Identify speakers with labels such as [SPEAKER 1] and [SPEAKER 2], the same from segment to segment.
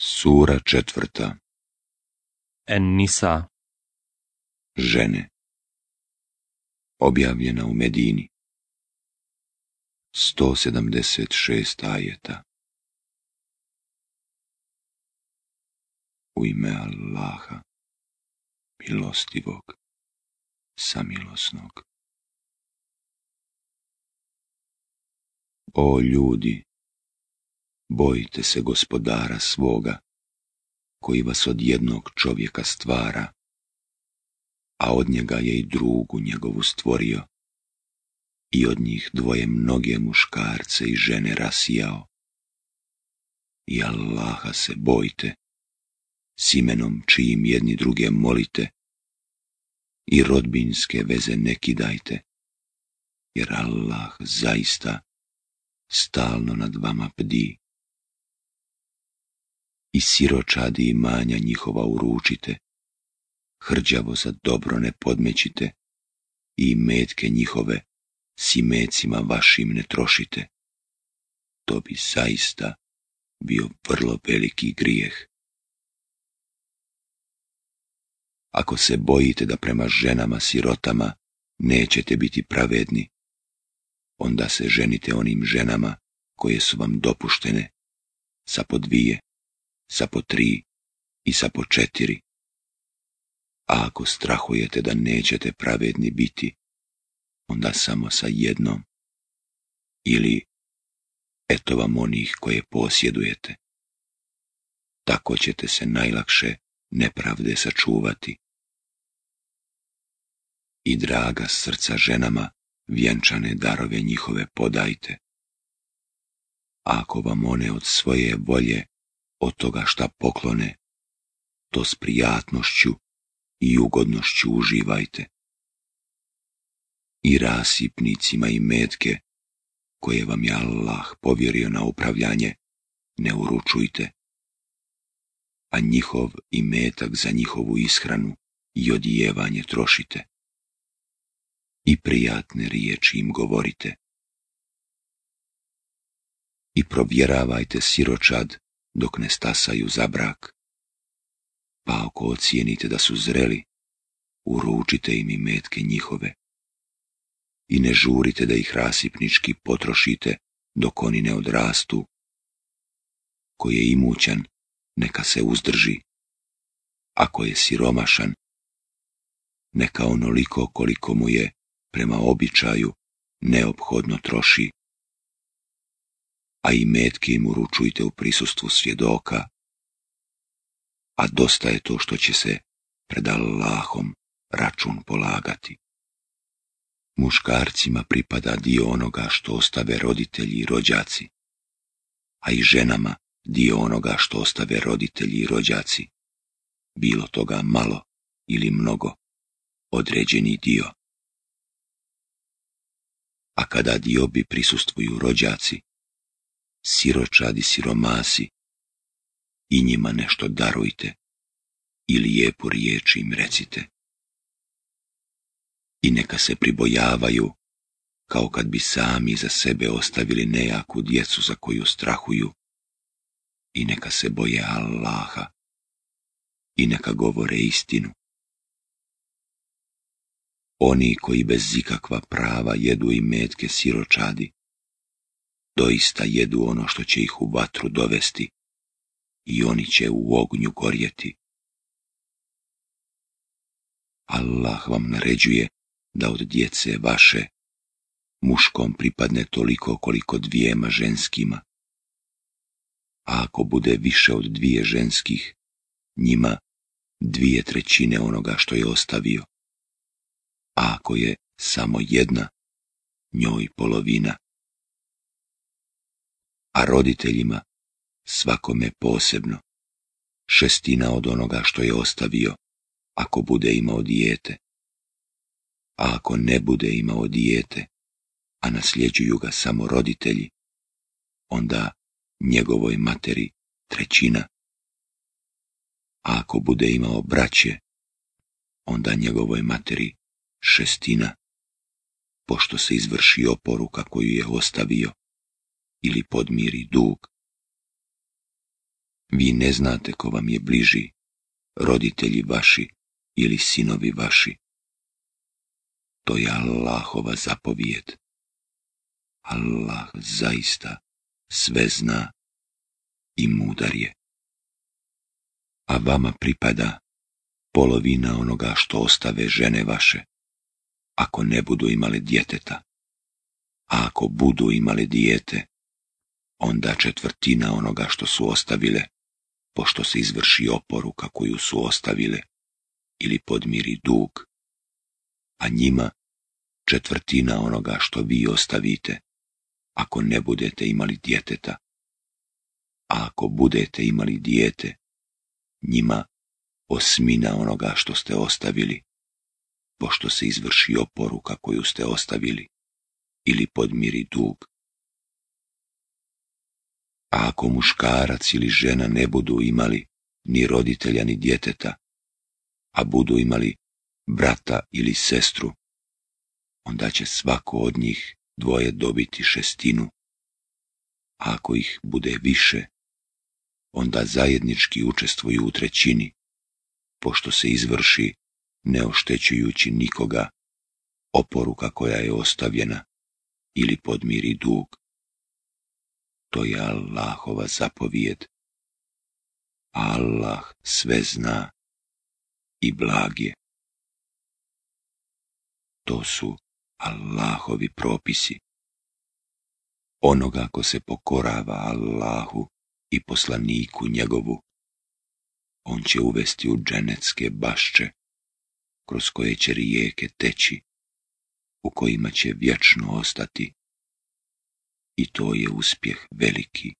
[SPEAKER 1] Sura četvrta En Nisa Žene Objavljena u Medini 176 ajeta U ime Allaha, milostivog, samilosnog. O ljudi, bojite se gospodara svoga, koji vas od jednog čovjeka stvara, a od njega je i drugu njegovu stvorio, i od njih dvoje mnoge muškarce i žene rasijao. I Allaha se bojte, s imenom čijim jedni druge molite, i rodbinske veze ne kidajte, jer Allah zaista stalno nad vama pdi i siročadi imanja njihova uručite, hrđavo za dobro ne podmećite i metke njihove s imecima vašim ne trošite. To bi zaista bio vrlo veliki grijeh. Ako se bojite da prema ženama sirotama nećete biti pravedni, onda se ženite onim ženama koje su vam dopuštene, sa po dvije sa po tri i sa po četiri. A ako strahujete da nećete pravedni biti, onda samo sa jednom. Ili eto vam onih koje posjedujete. Tako ćete se najlakše nepravde sačuvati. I draga srca ženama, vjenčane darove njihove podajte. Ako vam one od svoje volje od toga šta poklone, to s prijatnošću i ugodnošću uživajte. I rasipnicima i metke, koje vam je Allah povjerio na upravljanje, ne uručujte, a njihov i metak za njihovu ishranu i odijevanje trošite. I prijatne riječi im govorite. I provjeravajte siročad dok ne stasaju za brak. Pa ako ocijenite da su zreli, uručite im i metke njihove. I ne žurite da ih rasipnički potrošite dok oni ne odrastu. Ko je imućan, neka se uzdrži. Ako je siromašan, neka onoliko koliko mu je prema običaju neophodno troši a i metke im uručujte u prisustvu svjedoka, a dosta je to što će se pred Allahom račun polagati. Muškarcima pripada dio onoga što ostave roditelji i rođaci, a i ženama dio onoga što ostave roditelji i rođaci, bilo toga malo ili mnogo, određeni dio. A kada diobi prisustvuju rođaci, siročadi siromasi i njima nešto darujte ili lijepo riječi im recite. I neka se pribojavaju kao kad bi sami za sebe ostavili nejaku djecu za koju strahuju i neka se boje Allaha i neka govore istinu. Oni koji bez ikakva prava jedu i metke siročadi, doista jedu ono što će ih u vatru dovesti i oni će u ognju gorjeti. Allah vam naređuje da od djece vaše muškom pripadne toliko koliko dvijema ženskima. A ako bude više od dvije ženskih, njima dvije trećine onoga što je ostavio. A ako je samo jedna, njoj polovina a roditeljima, svakome posebno, šestina od onoga što je ostavio, ako bude imao dijete. A ako ne bude imao dijete, a nasljeđuju ga samo roditelji, onda njegovoj materi trećina. A ako bude imao braće, onda njegovoj materi šestina, pošto se izvrši oporuka koju je ostavio ili podmiri dug. Vi ne znate ko vam je bliži, roditelji vaši ili sinovi vaši. To je Allahova zapovijed. Allah zaista sve zna i mudar je. A vama pripada polovina onoga što ostave žene vaše, ako ne budu imale djeteta. A ako budu imale dijete, onda četvrtina onoga što su ostavile, pošto se izvrši oporuka koju su ostavile, ili podmiri dug, a njima četvrtina onoga što vi ostavite, ako ne budete imali djeteta, a ako budete imali dijete, njima osmina onoga što ste ostavili, pošto se izvrši oporuka koju ste ostavili, ili podmiri dug, a ako muškarac ili žena ne budu imali ni roditelja ni djeteta, a budu imali brata ili sestru, onda će svako od njih dvoje dobiti šestinu. A ako ih bude više, onda zajednički učestvuju u trećini, pošto se izvrši, ne oštećujući nikoga, oporuka koja je ostavljena ili podmiri dug to je Allahova zapovijed. Allah sve zna i blag je. To su Allahovi propisi. Onoga ko se pokorava Allahu i poslaniku njegovu, on će uvesti u dženecke bašče, kroz koje će rijeke teći, u kojima će vječno ostati i to je uspjeh veliki.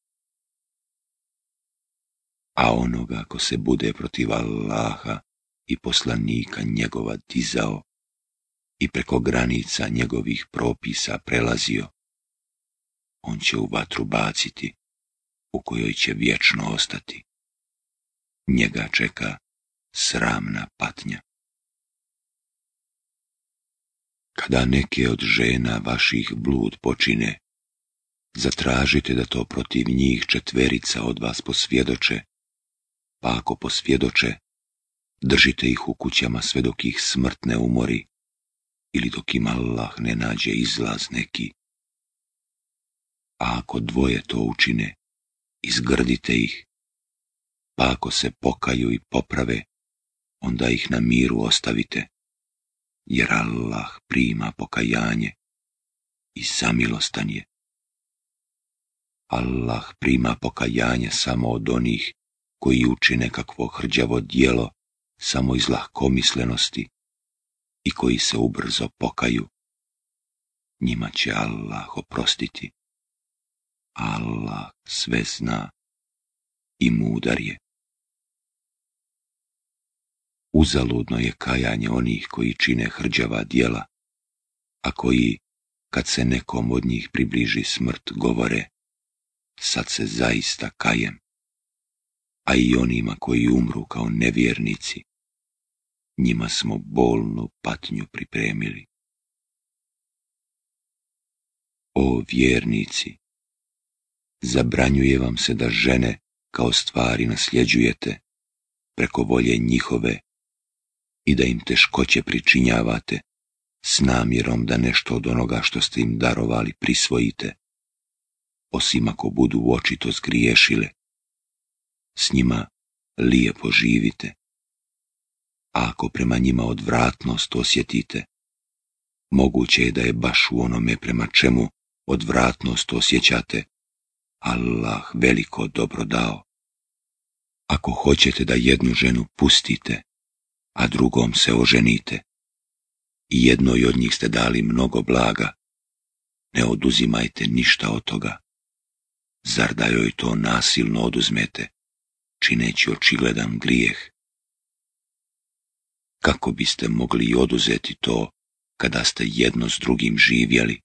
[SPEAKER 1] A onoga ko se bude protiv Allaha i poslanika njegova dizao i preko granica njegovih propisa prelazio, on će u vatru baciti, u kojoj će vječno ostati. Njega čeka sramna patnja. Kada neke od žena vaših blud počine, zatražite da to protiv njih četverica od vas posvjedoče, pa ako posvjedoče, držite ih u kućama sve dok ih smrt ne umori ili dok im Allah ne nađe izlaz neki. A ako dvoje to učine, izgrdite ih, pa ako se pokaju i poprave, onda ih na miru ostavite, jer Allah prima pokajanje i samilostan je. Allah prima pokajanje samo od onih koji učine kakvo hrđavo dijelo samo iz lahkomislenosti i koji se ubrzo pokaju. Njima će Allah oprostiti. Allah sve zna i mudar je. Uzaludno je kajanje onih koji čine hrđava dijela, a koji, kad se nekom od njih približi smrt, govore sad se zaista kajem, a i onima koji umru kao nevjernici, njima smo bolnu patnju pripremili. O vjernici, zabranjuje vam se da žene kao stvari nasljeđujete preko volje njihove i da im teškoće pričinjavate s namjerom da nešto od onoga što ste im darovali prisvojite osim ako budu očito zgriješile. S njima lijepo živite. A ako prema njima odvratnost osjetite, moguće je da je baš u onome prema čemu odvratnost osjećate, Allah veliko dobro dao. Ako hoćete da jednu ženu pustite, a drugom se oženite, i jednoj od njih ste dali mnogo blaga, ne oduzimajte ništa od toga zar da joj to nasilno oduzmete, čineći očigledan grijeh? Kako biste mogli i oduzeti to kada ste jedno s drugim živjeli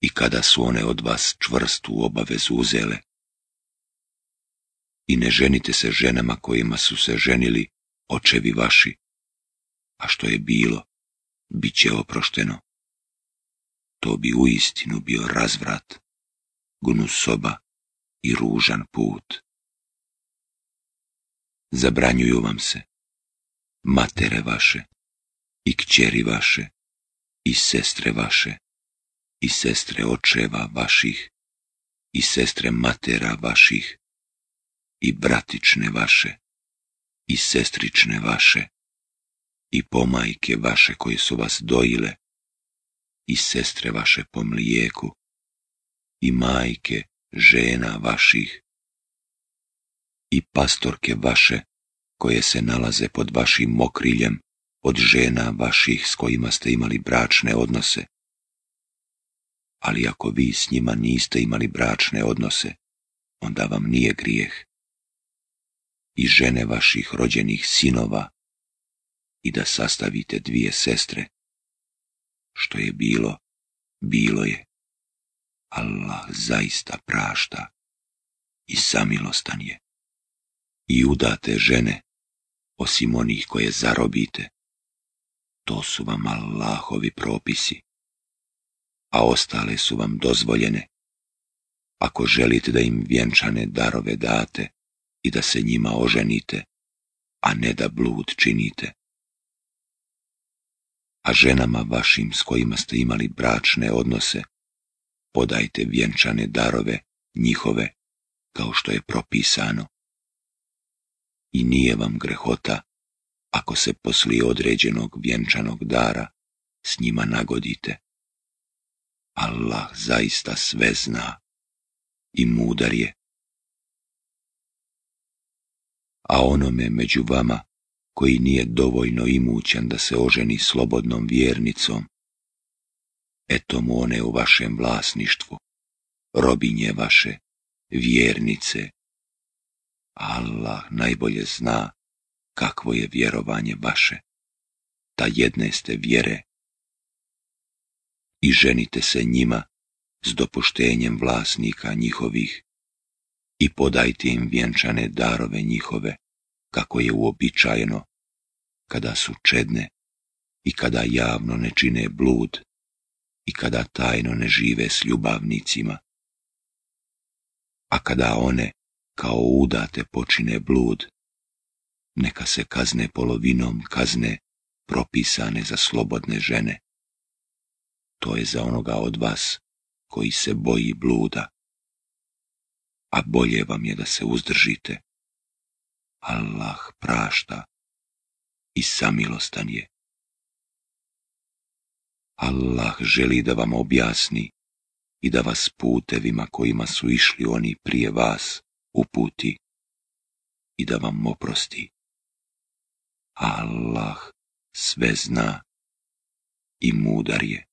[SPEAKER 1] i kada su one od vas čvrstu obavezu uzele? I ne ženite se ženama kojima su se ženili očevi vaši, a što je bilo, bit će oprošteno. To bi uistinu bio razvrat, soba i ružan put. Zabranjuju vam se matere vaše i kćeri vaše i sestre vaše i sestre očeva vaših i sestre matera vaših i bratične vaše i sestrične vaše i pomajke vaše koje su vas dojile i sestre vaše po mlijeku i majke žena vaših i pastorke vaše koje se nalaze pod vašim mokriljem od žena vaših s kojima ste imali bračne odnose. Ali ako vi s njima niste imali bračne odnose, onda vam nije grijeh. I žene vaših rođenih sinova i da sastavite dvije sestre. Što je bilo, bilo je. Allah zaista prašta i samilostan je. I udate žene, osim onih koje zarobite, to su vam Allahovi propisi, a ostale su vam dozvoljene, ako želite da im vjenčane darove date i da se njima oženite, a ne da blud činite. A ženama vašim s kojima ste imali bračne odnose, podajte vjenčane darove njihove, kao što je propisano. I nije vam grehota, ako se posli određenog vjenčanog dara s njima nagodite. Allah zaista sve zna i mudar je. A onome među vama, koji nije dovoljno imućan da se oženi slobodnom vjernicom, eto mu one u vašem vlasništvu, robinje vaše, vjernice. Allah najbolje zna kakvo je vjerovanje vaše, ta jedne ste vjere. I ženite se njima s dopuštenjem vlasnika njihovih i podajte im vjenčane darove njihove, kako je uobičajeno, kada su čedne i kada javno ne čine blud i kada tajno ne žive s ljubavnicima. A kada one, kao udate, počine blud, neka se kazne polovinom kazne propisane za slobodne žene. To je za onoga od vas koji se boji bluda. A bolje vam je da se uzdržite. Allah prašta i samilostan je. Allah želi da vam objasni i da vas putevima kojima su išli oni prije vas uputi i da vam oprosti. Allah sve zna i mudar je.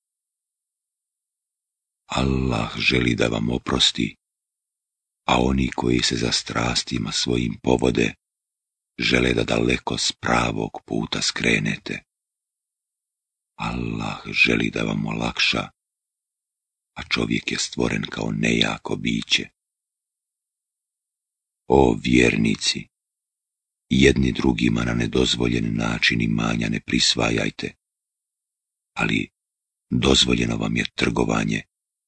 [SPEAKER 1] Allah želi da vam oprosti, a oni koji se za strastima svojim povode, žele da daleko s pravog puta skrenete. Allah želi da vam olakša, a čovjek je stvoren kao nejako biće. O vjernici, jedni drugima na nedozvoljen način imanja ne prisvajajte, ali dozvoljeno vam je trgovanje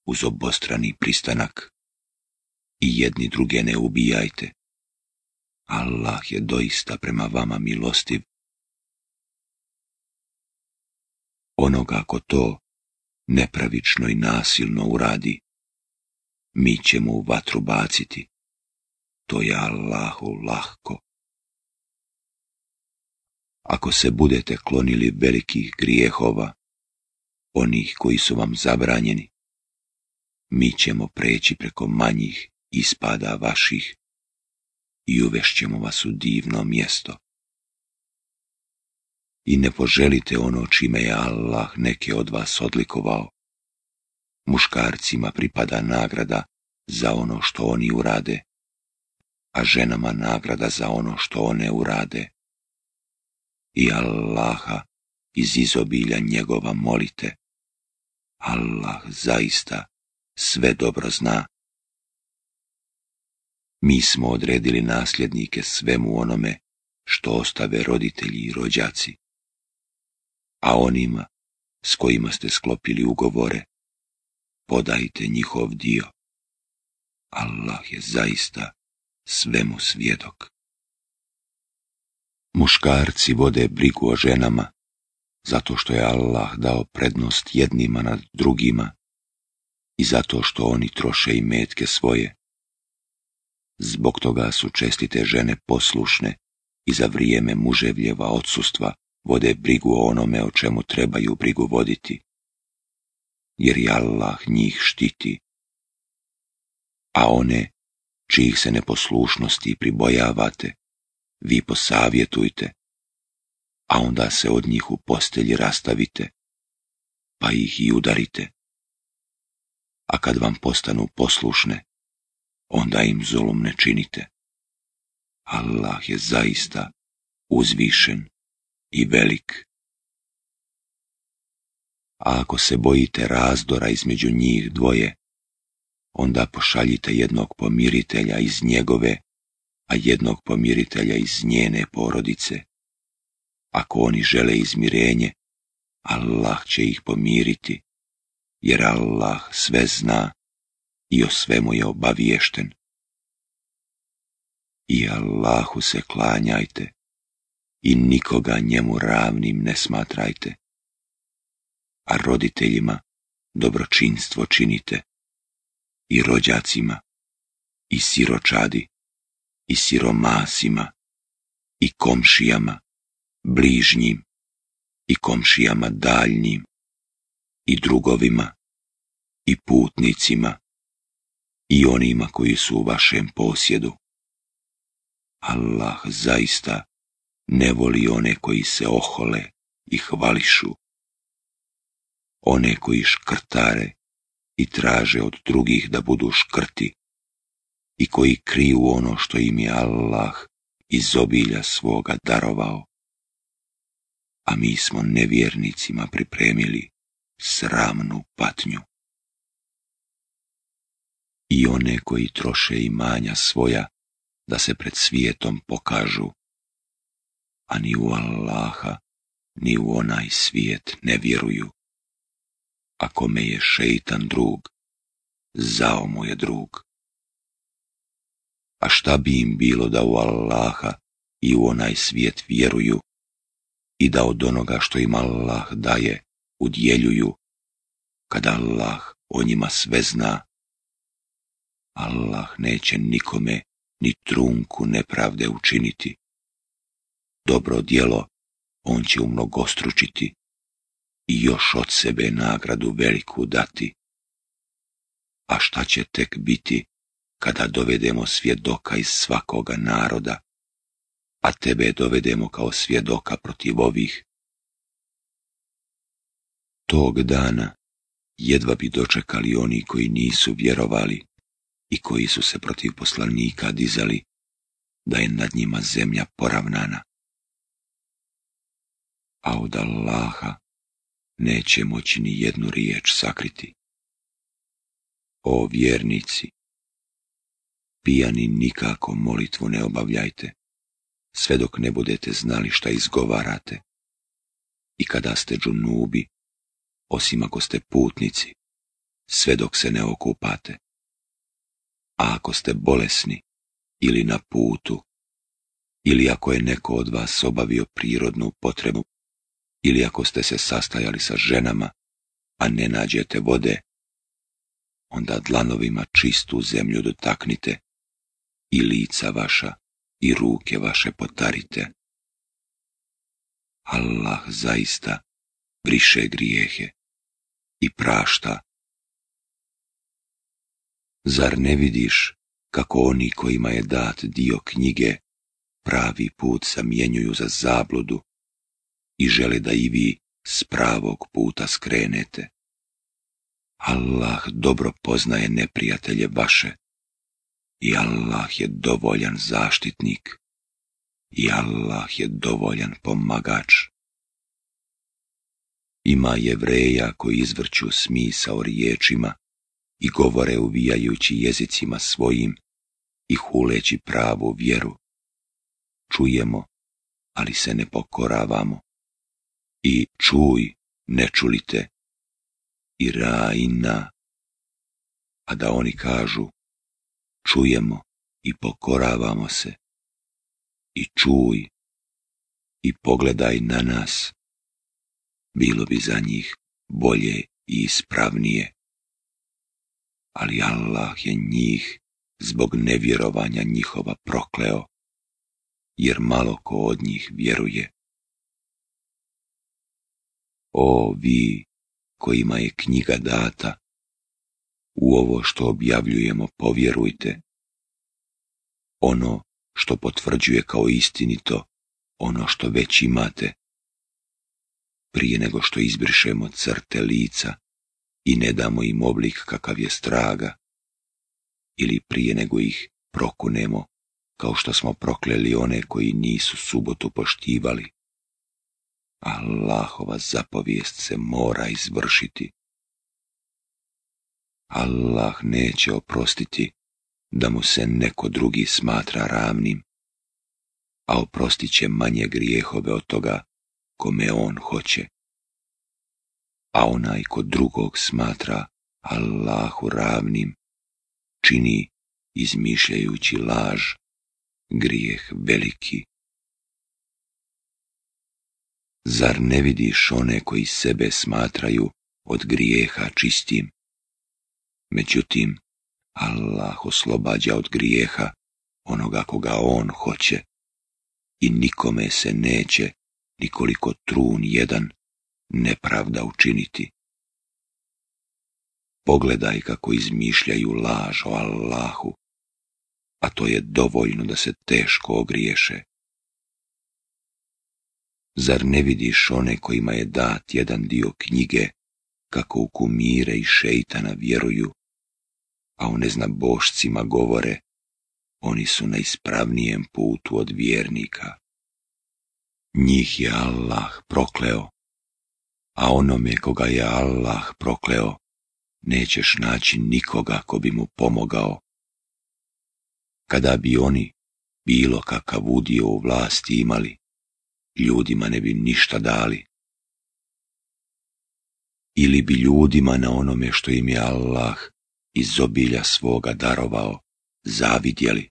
[SPEAKER 1] uz obostrani pristanak. I jedni druge ne ubijajte. Allah je doista prema vama milostiv onoga ko to nepravično i nasilno uradi. Mi ćemo u vatru baciti. To je Allahu lahko. Ako se budete klonili velikih grijehova, onih koji su vam zabranjeni, mi ćemo preći preko manjih ispada vaših i uvešćemo vas u divno mjesto i ne poželite ono čime je Allah neke od vas odlikovao. Muškarcima pripada nagrada za ono što oni urade, a ženama nagrada za ono što one urade. I Allaha iz izobilja njegova molite. Allah zaista sve dobro zna. Mi smo odredili nasljednike svemu onome što ostave roditelji i rođaci a onima s kojima ste sklopili ugovore, podajte njihov dio. Allah je zaista svemu svjedok. Muškarci vode brigu o ženama, zato što je Allah dao prednost jednima nad drugima i zato što oni troše i metke svoje. Zbog toga su čestite žene poslušne i za vrijeme muževljeva odsustva vode brigu o onome o čemu trebaju brigu voditi, jer je Allah njih štiti. A one, čijih se neposlušnosti pribojavate, vi posavjetujte, a onda se od njih u postelji rastavite, pa ih i udarite. A kad vam postanu poslušne, onda im zulum ne činite. Allah je zaista uzvišen i velik. A ako se bojite razdora između njih dvoje, onda pošaljite jednog pomiritelja iz njegove, a jednog pomiritelja iz njene porodice. Ako oni žele izmirenje, Allah će ih pomiriti, jer Allah sve zna i o svemu je obaviješten. I Allahu se klanjajte i nikoga njemu ravnim ne smatrajte. A roditeljima dobročinstvo činite, i rođacima, i siročadi, i siromasima, i komšijama, bližnjim, i komšijama daljnjim, i drugovima, i putnicima, i onima koji su u vašem posjedu. Allah zaista ne voli one koji se ohole i hvališu, one koji škrtare i traže od drugih da budu škrti i koji kriju ono što im je Allah iz obilja svoga darovao. A mi smo nevjernicima pripremili sramnu patnju. I one koji troše imanja svoja da se pred svijetom pokažu, a ni u Allaha, ni u onaj svijet ne vjeruju. Ako me je šeitan drug, zao mu je drug. A šta bi im bilo da u Allaha i u onaj svijet vjeruju i da od onoga što im Allah daje udjeljuju, kada Allah o njima sve zna? Allah neće nikome ni trunku nepravde učiniti dobro djelo, on će umnogostručiti i još od sebe nagradu veliku dati. A šta će tek biti kada dovedemo svjedoka iz svakoga naroda, a tebe dovedemo kao svjedoka protiv ovih? Tog dana jedva bi dočekali oni koji nisu vjerovali i koji su se protiv poslanika dizali, da je nad njima zemlja poravnana a od Allaha neće moći ni jednu riječ sakriti. O vjernici, pijani nikako molitvu ne obavljajte, sve dok ne budete znali šta izgovarate. I kada ste džunubi, osim ako ste putnici, sve dok se ne okupate. A ako ste bolesni ili na putu, ili ako je neko od vas obavio prirodnu potrebu, ili ako ste se sastajali sa ženama, a ne nađete vode, onda dlanovima čistu zemlju dotaknite i lica vaša i ruke vaše potarite. Allah zaista briše grijehe i prašta. Zar ne vidiš kako oni kojima je dat dio knjige pravi put zamjenjuju za zabludu i žele da i vi s pravog puta skrenete. Allah dobro poznaje neprijatelje vaše i Allah je dovoljan zaštitnik i Allah je dovoljan pomagač. Ima jevreja koji izvrću smisao riječima i govore uvijajući jezicima svojim i huleći pravu vjeru. Čujemo, ali se ne pokoravamo i čuj, ne čulite, i rajna, a da oni kažu, čujemo i pokoravamo se, i čuj, i pogledaj na nas, bilo bi za njih bolje i ispravnije. Ali Allah je njih zbog nevjerovanja njihova prokleo, jer malo ko od njih vjeruje. O vi kojima je knjiga data, u ovo što objavljujemo povjerujte. Ono što potvrđuje kao istinito, ono što već imate. Prije nego što izbrišemo crte lica i ne damo im oblik kakav je straga, ili prije nego ih prokunemo, kao što smo prokleli one koji nisu subotu poštivali. Allahova zapovijest se mora izvršiti. Allah neće oprostiti da mu se neko drugi smatra ravnim, a oprostit će manje grijehove od toga kome on hoće. A onaj ko drugog smatra Allahu ravnim, čini izmišljajući laž, grijeh veliki Zar ne vidiš one koji sebe smatraju od grijeha čistim? Međutim, Allah oslobađa od grijeha onoga koga On hoće i nikome se neće nikoliko trun jedan nepravda učiniti. Pogledaj kako izmišljaju laž o Allahu, a to je dovoljno da se teško ogriješe. Zar ne vidiš one kojima je dat jedan dio knjige, kako u kumire i šeitana vjeruju, a o bošcima govore, oni su na ispravnijem putu od vjernika. Njih je Allah prokleo, a onome koga je Allah prokleo, nećeš naći nikoga ko bi mu pomogao. Kada bi oni bilo kakav udio u vlasti imali, ljudima ne bi ništa dali. Ili bi ljudima na onome što im je Allah iz obilja svoga darovao zavidjeli.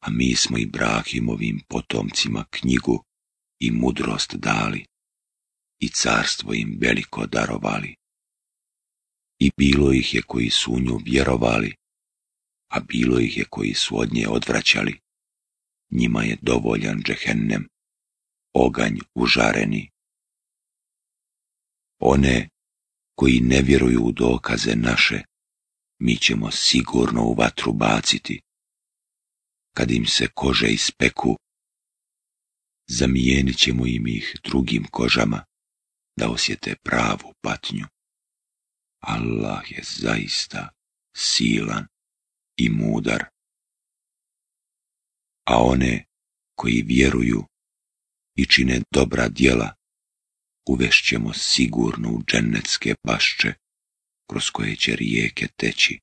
[SPEAKER 1] A mi smo i Ibrahimovim potomcima knjigu i mudrost dali i carstvo im veliko darovali. I bilo ih je koji su u nju vjerovali, a bilo ih je koji su od nje odvraćali. Njima je dovoljan džehennem oganj užareni. One koji ne vjeruju u dokaze naše, mi ćemo sigurno u vatru baciti. Kad im se kože ispeku, zamijenit ćemo im ih drugim kožama, da osjete pravu patnju. Allah je zaista silan i mudar. A one koji vjeruju i čine dobra djela, uvešćemo sigurno u džennetske pašče, kroz koje će rijeke teći.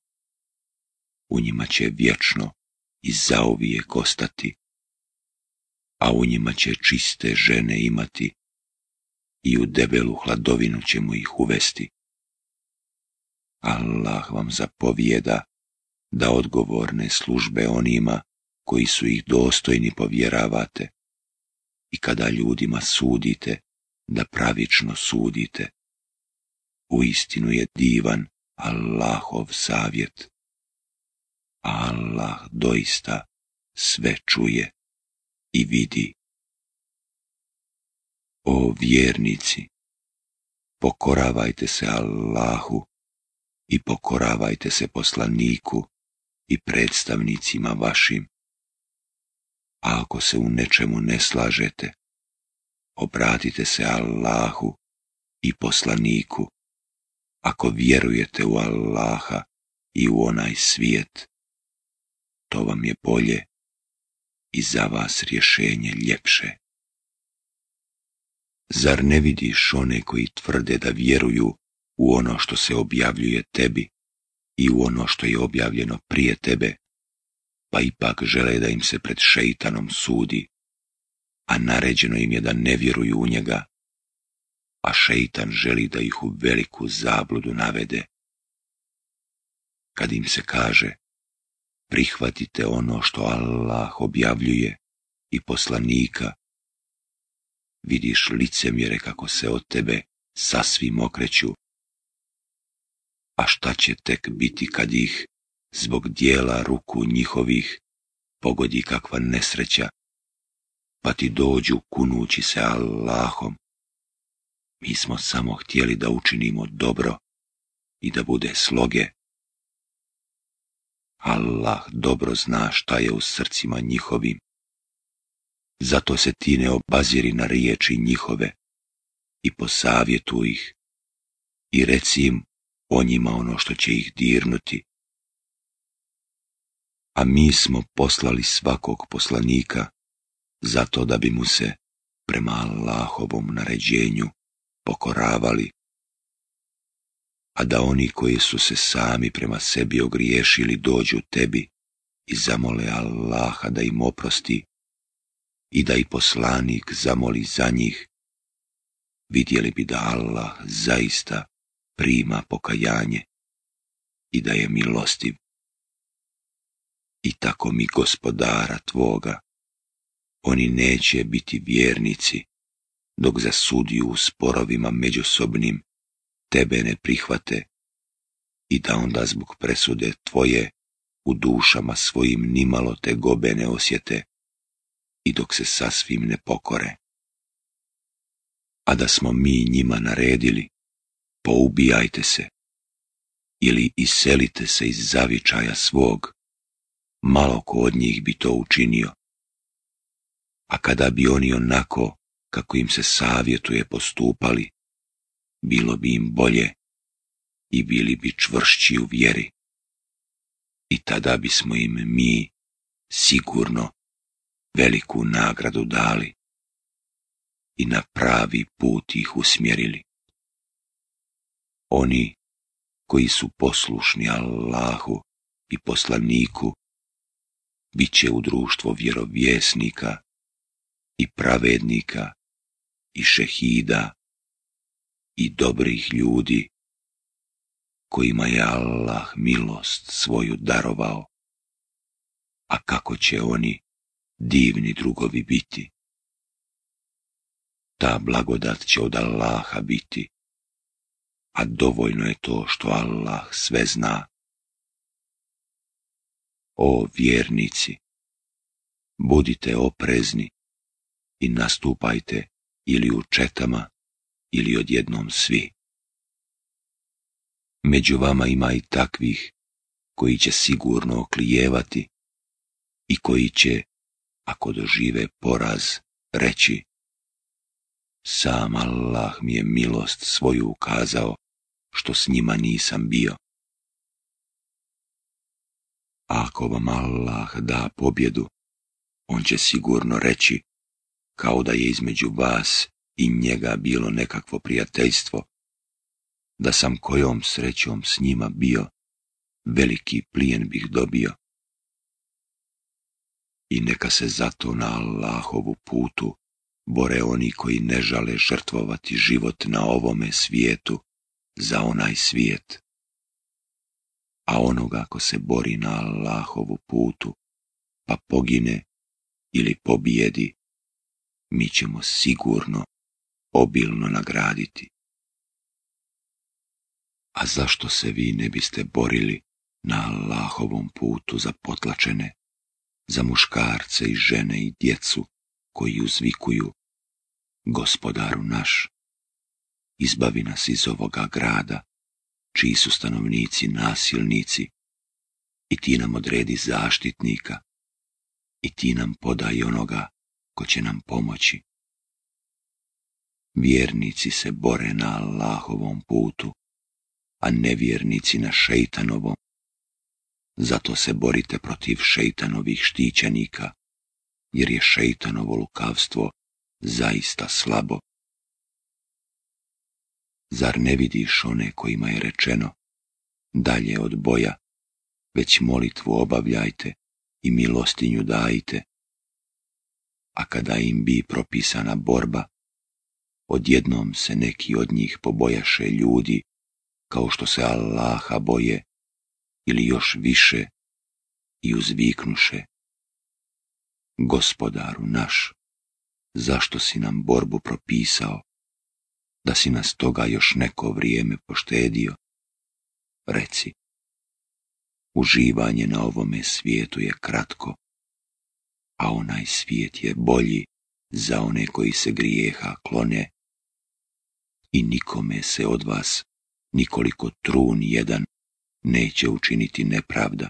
[SPEAKER 1] U njima će vječno i zauvijek ostati, a u njima će čiste žene imati i u debelu hladovinu ćemo ih uvesti. Allah vam zapovijeda da odgovorne službe onima koji su ih dostojni povjeravate i kada ljudima sudite, da pravično sudite. U istinu je divan Allahov savjet. Allah doista sve čuje i vidi. O vjernici, pokoravajte se Allahu i pokoravajte se poslaniku i predstavnicima vašim a ako se u nečemu ne slažete, obratite se Allahu i poslaniku, ako vjerujete u Allaha i u onaj svijet, to vam je bolje i za vas rješenje ljepše. Zar ne vidiš one koji tvrde da vjeruju u ono što se objavljuje tebi i u ono što je objavljeno prije tebe, pa ipak žele da im se pred šeitanom sudi, a naređeno im je da ne vjeruju u njega, a šeitan želi da ih u veliku zabludu navede. Kad im se kaže, prihvatite ono što Allah objavljuje i poslanika, vidiš licemjere kako se od tebe sasvim okreću. A šta će tek biti kad ih zbog dijela ruku njihovih pogodi kakva nesreća, pa ti dođu kunući se Allahom. Mi smo samo htjeli da učinimo dobro i da bude sloge. Allah dobro zna šta je u srcima njihovim. Zato se ti ne obaziri na riječi njihove i posavjetuj ih i reci im o njima ono što će ih dirnuti a mi smo poslali svakog poslanika, zato da bi mu se prema Allahovom naređenju pokoravali, a da oni koji su se sami prema sebi ogriješili dođu tebi i zamole Allaha da im oprosti i da i poslanik zamoli za njih, vidjeli bi da Allah zaista prima pokajanje i da je milostiv i tako mi gospodara tvoga. Oni neće biti vjernici, dok za sudiju u sporovima međusobnim tebe ne prihvate i da onda zbog presude tvoje u dušama svojim nimalo te gobe ne osjete i dok se sasvim ne pokore. A da smo mi njima naredili, poubijajte se ili iselite se iz zavičaja svog, malo ko od njih bi to učinio. A kada bi oni onako, kako im se savjetuje, postupali, bilo bi im bolje i bili bi čvršći u vjeri. I tada bismo im mi sigurno veliku nagradu dali i na pravi put ih usmjerili. Oni koji su poslušni Allahu i poslaniku bit će u društvo vjerovjesnika i pravednika i šehida i dobrih ljudi kojima je Allah milost svoju darovao, a kako će oni divni drugovi biti. Ta blagodat će od Allaha biti, a dovoljno je to što Allah sve zna o vjernici. Budite oprezni i nastupajte ili u četama ili odjednom svi. Među vama ima i takvih koji će sigurno oklijevati i koji će, ako dožive poraz, reći Sam Allah mi je milost svoju ukazao, što s njima nisam bio ako vam Allah da pobjedu, on će sigurno reći, kao da je između vas i njega bilo nekakvo prijateljstvo, da sam kojom srećom s njima bio, veliki plijen bih dobio. I neka se zato na Allahovu putu bore oni koji ne žale žrtvovati život na ovome svijetu za onaj svijet a onoga ko se bori na Allahovu putu, pa pogine ili pobijedi, mi ćemo sigurno obilno nagraditi. A zašto se vi ne biste borili na Allahovom putu za potlačene, za muškarce i žene i djecu koji uzvikuju, gospodaru naš, izbavi nas iz ovoga grada čiji su stanovnici nasilnici i ti nam odredi zaštitnika i ti nam podaj onoga ko će nam pomoći. Vjernici se bore na Allahovom putu, a nevjernici na šejtanovom. Zato se borite protiv šeitanovih štićenika, jer je šeitanovo lukavstvo zaista slabo. Zar ne vidiš one kojima je rečeno, dalje od boja, već molitvu obavljajte i milostinju dajte, a kada im bi propisana borba, odjednom se neki od njih pobojaše ljudi, kao što se Allaha boje, ili još više, i uzviknuše. Gospodaru naš, zašto si nam borbu propisao, da si nas toga još neko vrijeme poštedio. Reci, uživanje na ovome svijetu je kratko, a onaj svijet je bolji za one koji se grijeha klone i nikome se od vas nikoliko trun jedan neće učiniti nepravda.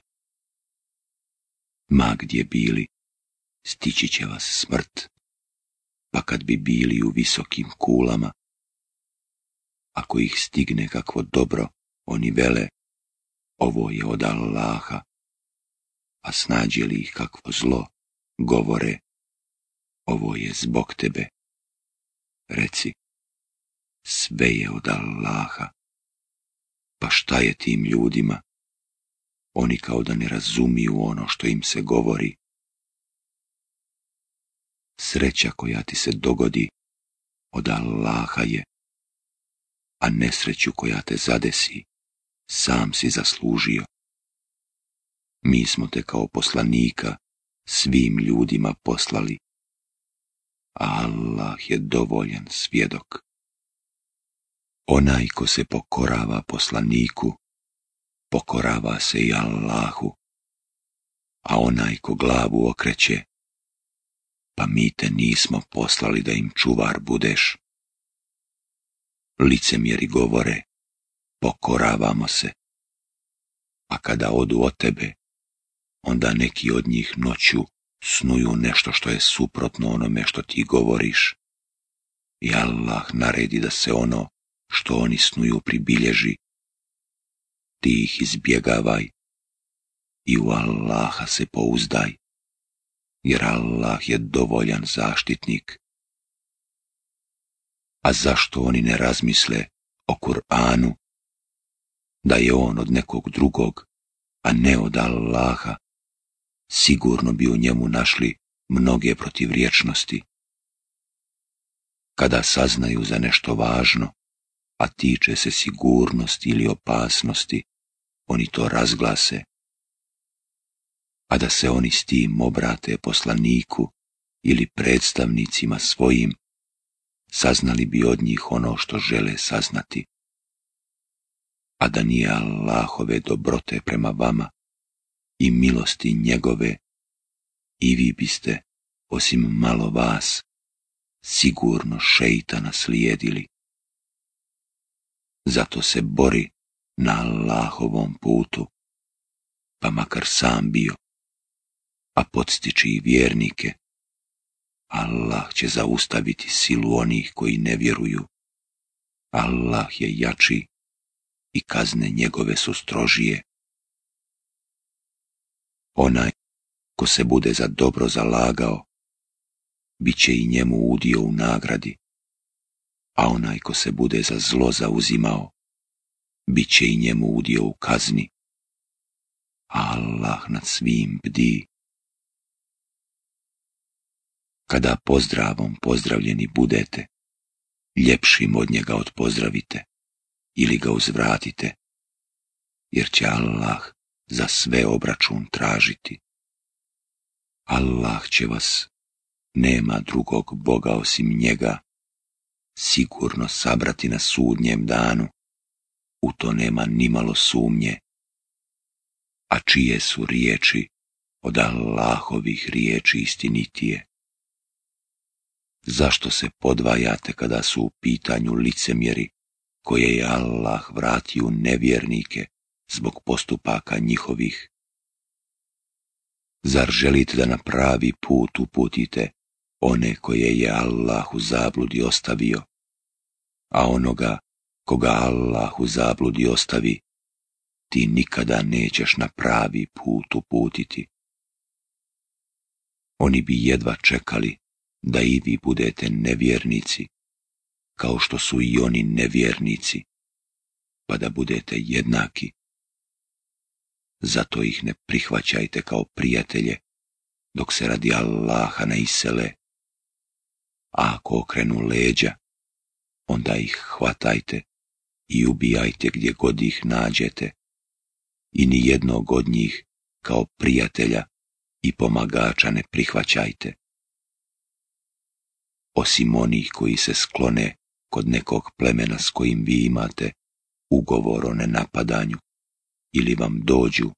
[SPEAKER 1] Ma gdje bili, stići će vas smrt, pa kad bi bili u visokim kulama, ako ih stigne kakvo dobro, oni vele, ovo je od Allaha, a snađe li ih kakvo zlo, govore, ovo je zbog tebe. Reci, sve je od Allaha. Pa šta je tim ljudima? Oni kao da ne razumiju ono što im se govori. Sreća koja ti se dogodi, od Allaha je, a nesreću koja te zadesi, sam si zaslužio. Mi smo te kao poslanika svim ljudima poslali. Allah je dovoljan svjedok. Onaj ko se pokorava poslaniku, pokorava se i Allahu, a onaj ko glavu okreće, pa mi te nismo poslali da im čuvar budeš, licemjeri govore, pokoravamo se. A kada odu od tebe, onda neki od njih noću snuju nešto što je suprotno onome što ti govoriš. I Allah naredi da se ono što oni snuju pribilježi. Ti ih izbjegavaj i u Allaha se pouzdaj, jer Allah je dovoljan zaštitnik a zašto oni ne razmisle o Kur'anu, da je on od nekog drugog, a ne od Allaha, sigurno bi u njemu našli mnoge protivriječnosti. Kada saznaju za nešto važno, a tiče se sigurnosti ili opasnosti, oni to razglase, a da se oni s tim obrate poslaniku ili predstavnicima svojim, saznali bi od njih ono što žele saznati. A da nije Allahove dobrote prema vama i milosti njegove, i vi biste, osim malo vas, sigurno šeitana slijedili. Zato se bori na Allahovom putu, pa makar sam bio, a podstiči i vjernike Allah će zaustaviti silu onih koji ne vjeruju. Allah je jači i kazne njegove su strožije. Onaj ko se bude za dobro zalagao, bit će i njemu udio u nagradi, a onaj ko se bude za zlo zauzimao, bit će i njemu udio u kazni. Allah nad svim bdi kada pozdravom pozdravljeni budete, ljepšim od njega odpozdravite ili ga uzvratite, jer će Allah za sve obračun tražiti. Allah će vas, nema drugog Boga osim njega, sigurno sabrati na sudnjem danu, u to nema nimalo sumnje. A čije su riječi od Allahovih riječi istinitije? Zašto se podvajate kada su u pitanju licemjeri koje je Allah vratio nevjernike zbog postupaka njihovih? Zar želite da na pravi put uputite one koje je Allah u zabludi ostavio, a onoga koga Allah u zabludi ostavi, ti nikada nećeš na pravi put uputiti. Oni bi jedva čekali da i vi budete nevjernici, kao što su i oni nevjernici, pa da budete jednaki. Zato ih ne prihvaćajte kao prijatelje, dok se radi Allaha ne isele. A ako okrenu leđa, onda ih hvatajte i ubijajte gdje god ih nađete, i ni jednog od njih kao prijatelja i pomagača ne prihvaćajte osim onih koji se sklone kod nekog plemena s kojim vi imate ugovor o nenapadanju ili vam dođu,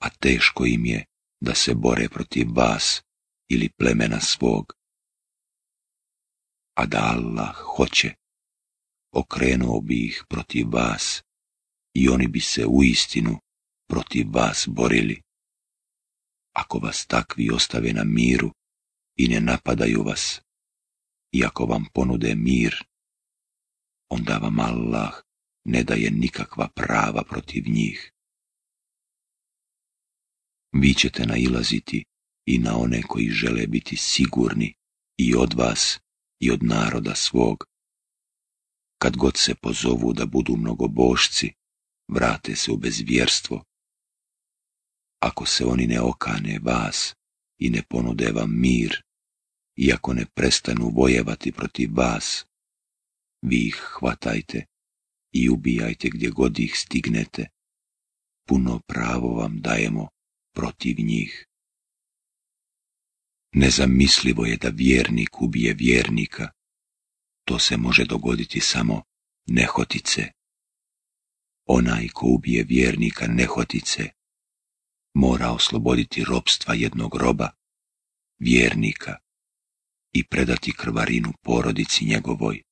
[SPEAKER 1] a teško im je da se bore protiv vas ili plemena svog. A da Allah hoće, okrenuo bi ih protiv vas i oni bi se u istinu protiv vas borili. Ako vas takvi ostave na miru, i ne napadaju vas. ako vam ponude mir, onda vam Allah ne daje nikakva prava protiv njih. Vi ćete nailaziti i na one koji žele biti sigurni i od vas i od naroda svog. Kad god se pozovu da budu mnogobošci, vrate se u bezvjerstvo. Ako se oni ne okane vas, i ne ponude vam mir, iako ne prestanu vojevati protiv vas. Vi ih hvatajte i ubijajte gdje god ih stignete. Puno pravo vam dajemo protiv njih. Nezamislivo je da vjernik ubije vjernika. To se može dogoditi samo nehotice. Onaj ko ubije vjernika nehotice, mora osloboditi robstva jednog roba, vjernika, i predati krvarinu porodici njegovoj.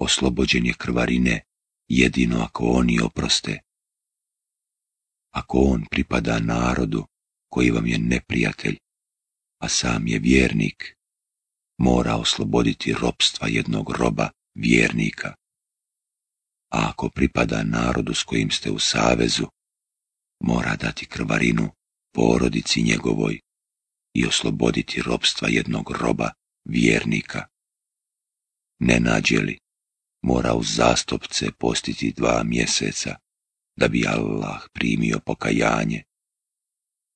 [SPEAKER 1] Oslobođen je krvarine jedino ako oni oproste. Ako on pripada narodu koji vam je neprijatelj, a sam je vjernik, mora osloboditi robstva jednog roba vjernika. A ako pripada narodu s kojim ste u savezu, mora dati krvarinu porodici njegovoj i osloboditi robstva jednog roba vjernika. Ne nađe li, mora u zastopce postiti dva mjeseca, da bi Allah primio pokajanje.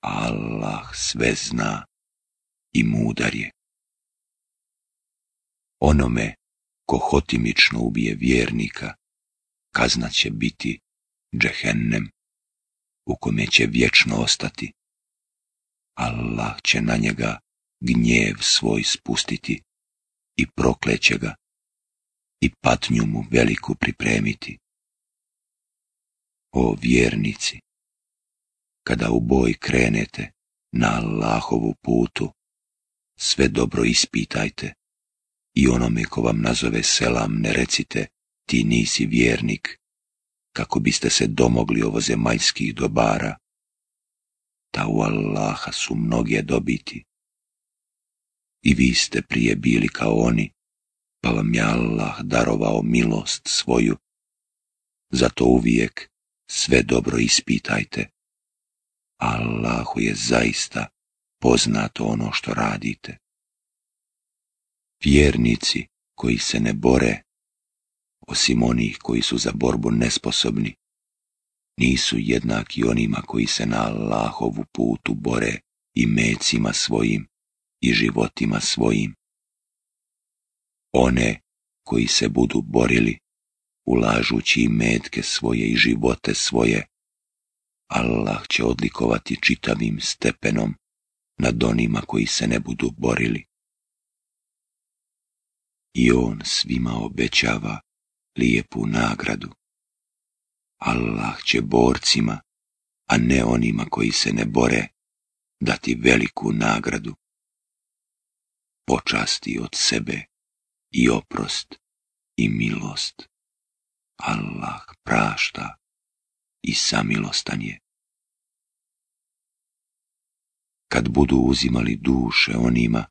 [SPEAKER 1] Allah sve zna i mudar je. Onome ko hotimično ubije vjernika, kazna će biti džehennem u kome će vječno ostati. Allah će na njega gnjev svoj spustiti i prokleće ga i patnju mu veliku pripremiti. O vjernici, kada u boj krenete na Allahovu putu, sve dobro ispitajte i onome ko vam nazove selam ne recite ti nisi vjernik, kako biste se domogli ovozemaljskih dobara. Ta u Allaha su mnoge dobiti. I vi ste prije bili kao oni, pa vam je Allah darovao milost svoju. Zato uvijek sve dobro ispitajte. Allahu je zaista poznato ono što radite. Vjernici koji se ne bore osim onih koji su za borbu nesposobni, nisu jednaki onima koji se na Allahovu putu bore i mecima svojim i životima svojim. One koji se budu borili, ulažući i metke svoje i živote svoje, Allah će odlikovati čitavim stepenom nad onima koji se ne budu borili. I on svima obećava lijepu nagradu. Allah će borcima, a ne onima koji se ne bore, dati veliku nagradu. Počasti od sebe i oprost i milost. Allah prašta i samilostan je. Kad budu uzimali duše onima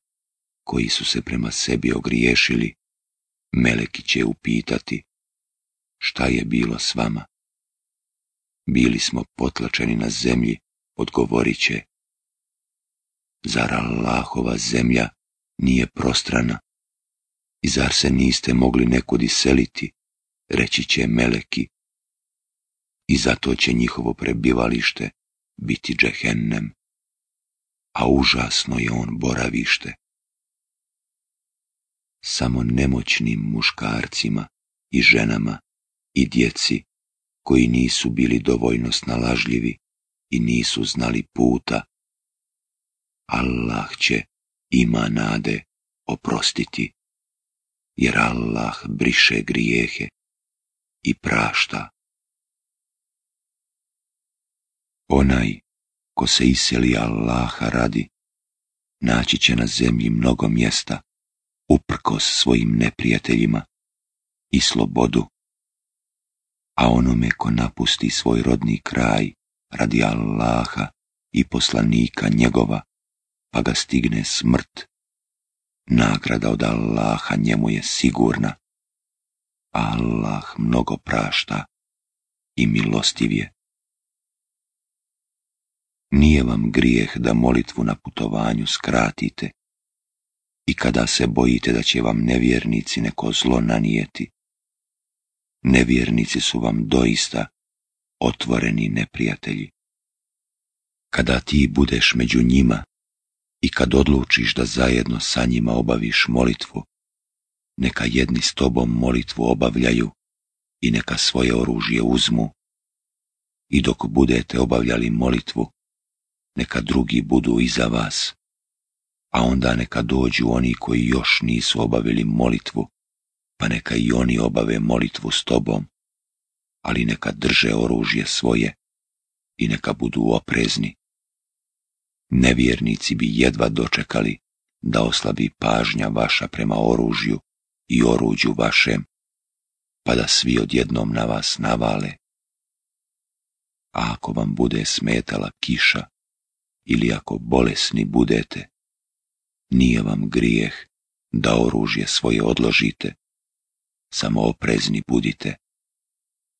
[SPEAKER 1] koji su se prema sebi ogriješili, Meleki će upitati, šta je bilo s vama. Bili smo potlačeni na zemlji, odgovorit će. Zar Allahova zemlja nije prostrana? I zar se niste mogli nekud iseliti, reći će meleki. I zato će njihovo prebivalište biti džehennem, a užasno je on boravište. Samo nemoćnim muškarcima i ženama i djeci koji nisu bili dovoljno snalažljivi i nisu znali puta. Allah će ima nade oprostiti, jer Allah briše grijehe i prašta. Onaj ko se iseli Allaha radi, naći će na zemlji mnogo mjesta, uprkos svojim neprijateljima i slobodu a onome ko napusti svoj rodni kraj radi Allaha i poslanika njegova, pa ga stigne smrt, nagrada od Allaha njemu je sigurna. Allah mnogo prašta i milostiv je. Nije vam grijeh da molitvu na putovanju skratite i kada se bojite da će vam nevjernici neko zlo nanijeti, nevjernici su vam doista otvoreni neprijatelji. Kada ti budeš među njima i kad odlučiš da zajedno sa njima obaviš molitvu, neka jedni s tobom molitvu obavljaju i neka svoje oružje uzmu. I dok budete obavljali molitvu, neka drugi budu iza vas, a onda neka dođu oni koji još nisu obavili molitvu pa neka i oni obave molitvu s tobom, ali neka drže oružje svoje i neka budu oprezni. Nevjernici bi jedva dočekali da oslabi pažnja vaša prema oružju i oruđu vašem, pa da svi odjednom na vas navale. A ako vam bude smetala kiša ili ako bolesni budete, nije vam grijeh da oružje svoje odložite samo oprezni budite.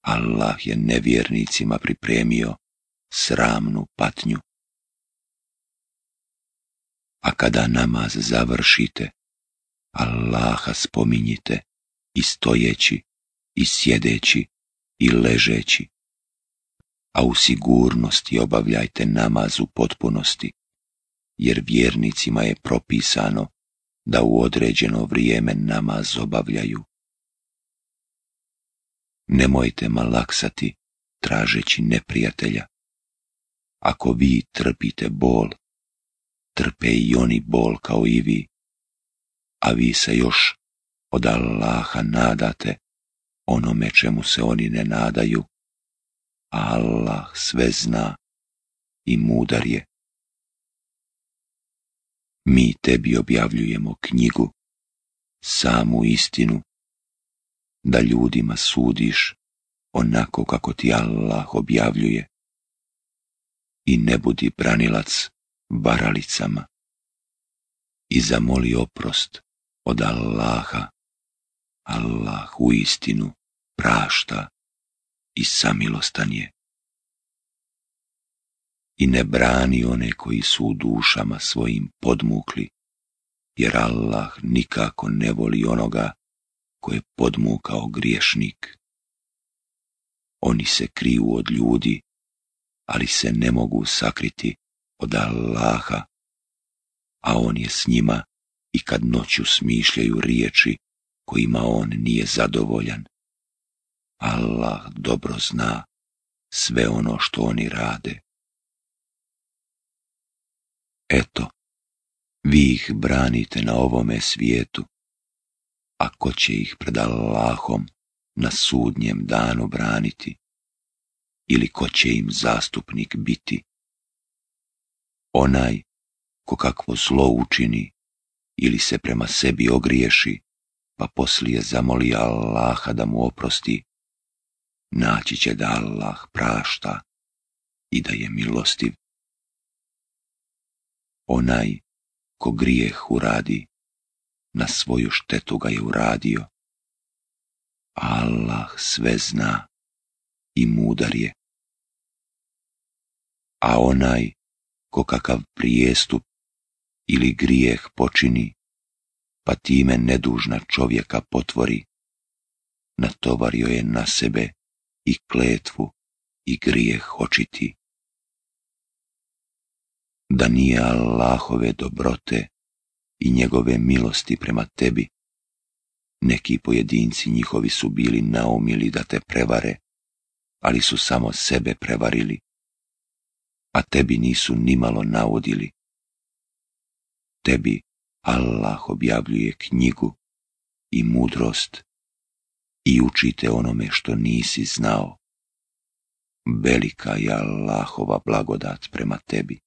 [SPEAKER 1] Allah je nevjernicima pripremio sramnu patnju. A kada namaz završite, Allaha spominjite i stojeći, i sjedeći, i ležeći, a u sigurnosti obavljajte namaz u potpunosti, jer vjernicima je propisano da u određeno vrijeme namaz obavljaju nemojte malaksati tražeći neprijatelja. Ako vi trpite bol, trpe i oni bol kao i vi, a vi se još od Allaha nadate onome čemu se oni ne nadaju, Allah sve zna i mudar je. Mi tebi objavljujemo knjigu, samu istinu, da ljudima sudiš onako kako ti Allah objavljuje. I ne budi branilac baralicama. I zamoli oprost od Allaha. Allah u istinu prašta i samilostan je. I ne brani one koji su u dušama svojim podmukli, jer Allah nikako ne voli onoga koje podmukao griješnik. Oni se kriju od ljudi, ali se ne mogu sakriti od Allaha, a on je s njima i kad noću smišljaju riječi kojima on nije zadovoljan. Allah dobro zna sve ono što oni rade. Eto, vi ih branite na ovome svijetu, a ko će ih pred Allahom na sudnjem danu braniti? Ili ko će im zastupnik biti? Onaj ko kakvo zlo učini ili se prema sebi ogriješi, pa poslije zamoli Allaha da mu oprosti, naći će da Allah prašta i da je milostiv. Onaj ko grijeh uradi, na svoju štetu ga je uradio. Allah sve zna i mudar je. A onaj ko kakav prijestup ili grijeh počini, pa time nedužna čovjeka potvori, natovario je na sebe i kletvu i grijeh očiti. Da nije Allahove dobrote, i njegove milosti prema tebi. Neki pojedinci njihovi su bili naumili da te prevare, ali su samo sebe prevarili, a tebi nisu nimalo navodili. Tebi Allah objavljuje knjigu i mudrost i učite onome što nisi znao. Velika je Allahova blagodat prema tebi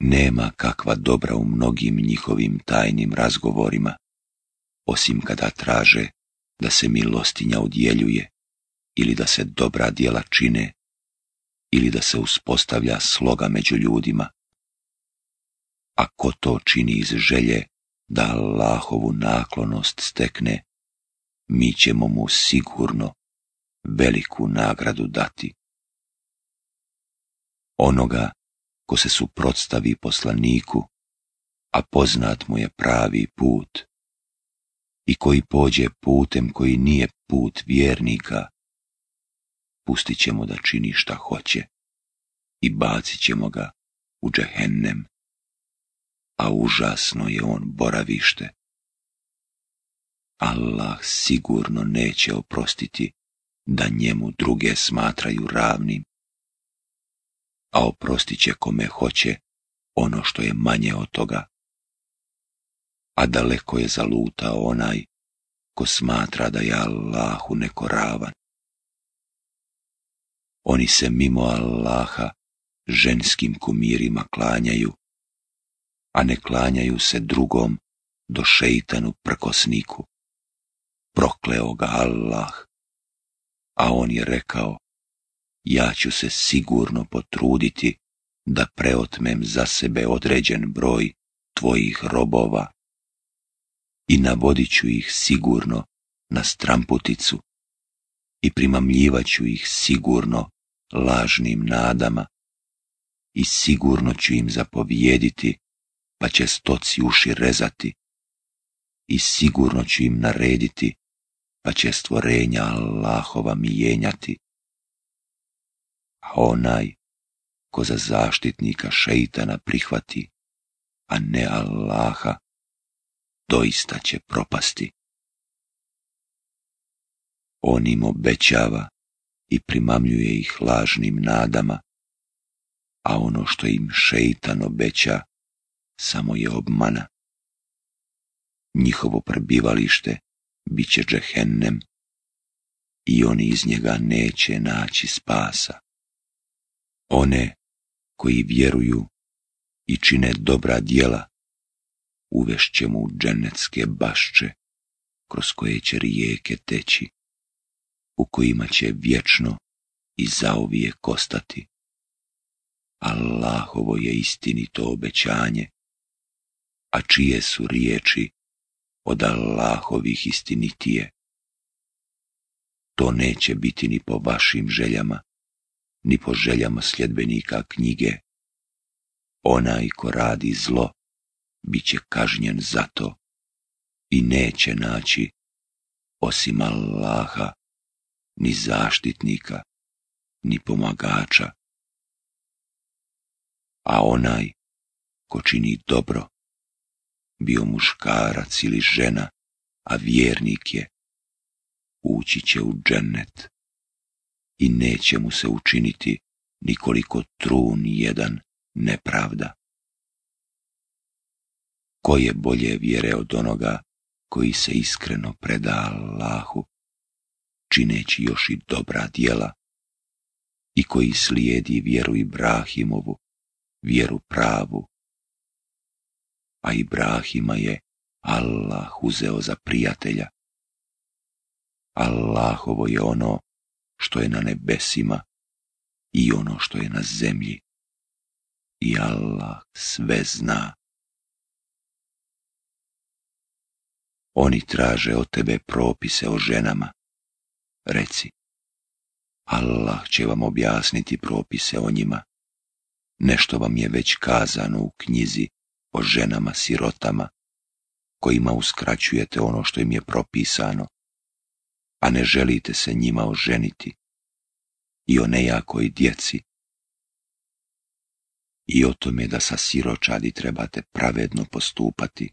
[SPEAKER 1] nema kakva dobra u mnogim njihovim tajnim razgovorima, osim kada traže da se milostinja udjeljuje ili da se dobra djela čine ili da se uspostavlja sloga među ljudima. A ko to čini iz želje da Allahovu naklonost stekne, mi ćemo mu sigurno veliku nagradu dati. Onoga ko se suprotstavi poslaniku, a poznat mu je pravi put, i koji pođe putem koji nije put vjernika, pustit ćemo da čini šta hoće i bacit ćemo ga u džehennem, a užasno je on boravište. Allah sigurno neće oprostiti da njemu druge smatraju ravnim a oprostit će kome hoće ono što je manje od toga. A daleko je zalutao onaj ko smatra da je Allahu neko Oni se mimo Allaha ženskim kumirima klanjaju, a ne klanjaju se drugom do šeitanu prkosniku. Prokleo ga Allah, a on je rekao, ja ću se sigurno potruditi da preotmem za sebe određen broj tvojih robova i navodit ću ih sigurno na stramputicu i primamljivaću ih sigurno lažnim nadama i sigurno ću im zapovijediti pa će stoci uši rezati i sigurno ću im narediti pa će stvorenja Allahova mijenjati a onaj ko za zaštitnika šeitana prihvati, a ne Allaha, doista će propasti. On im obećava i primamljuje ih lažnim nadama, a ono što im šeitan obeća samo je obmana. Njihovo prebivalište bit će džehennem i oni iz njega neće naći spasa one koji vjeruju i čine dobra djela, uvešće mu dženecke bašče, kroz koje će rijeke teći, u kojima će vječno i zaovije kostati. Allahovo je istinito obećanje, a čije su riječi od Allahovih istinitije. To neće biti ni po vašim željama, ni po željama sljedbenika knjige. Onaj ko radi zlo, bit će kažnjen za to i neće naći, osim Allaha, ni zaštitnika, ni pomagača. A onaj ko čini dobro, bio muškarac ili žena, a vjernik je, ući će u džennet i neće mu se učiniti nikoliko trun jedan nepravda. Ko je bolje vjere od onoga koji se iskreno preda Allahu, čineći još i dobra dijela, i koji slijedi vjeru Ibrahimovu, vjeru pravu, a Ibrahima je Allah uzeo za prijatelja. Allahovo je ono što je na nebesima i ono što je na zemlji. I Allah sve zna. Oni traže od tebe propise o ženama. Reci, Allah će vam objasniti propise o njima. Nešto vam je već kazano u knjizi o ženama sirotama, kojima uskraćujete ono što im je propisano a ne želite se njima oženiti, i o nejakoj djeci, i o tome da sa siročadi trebate pravedno postupati.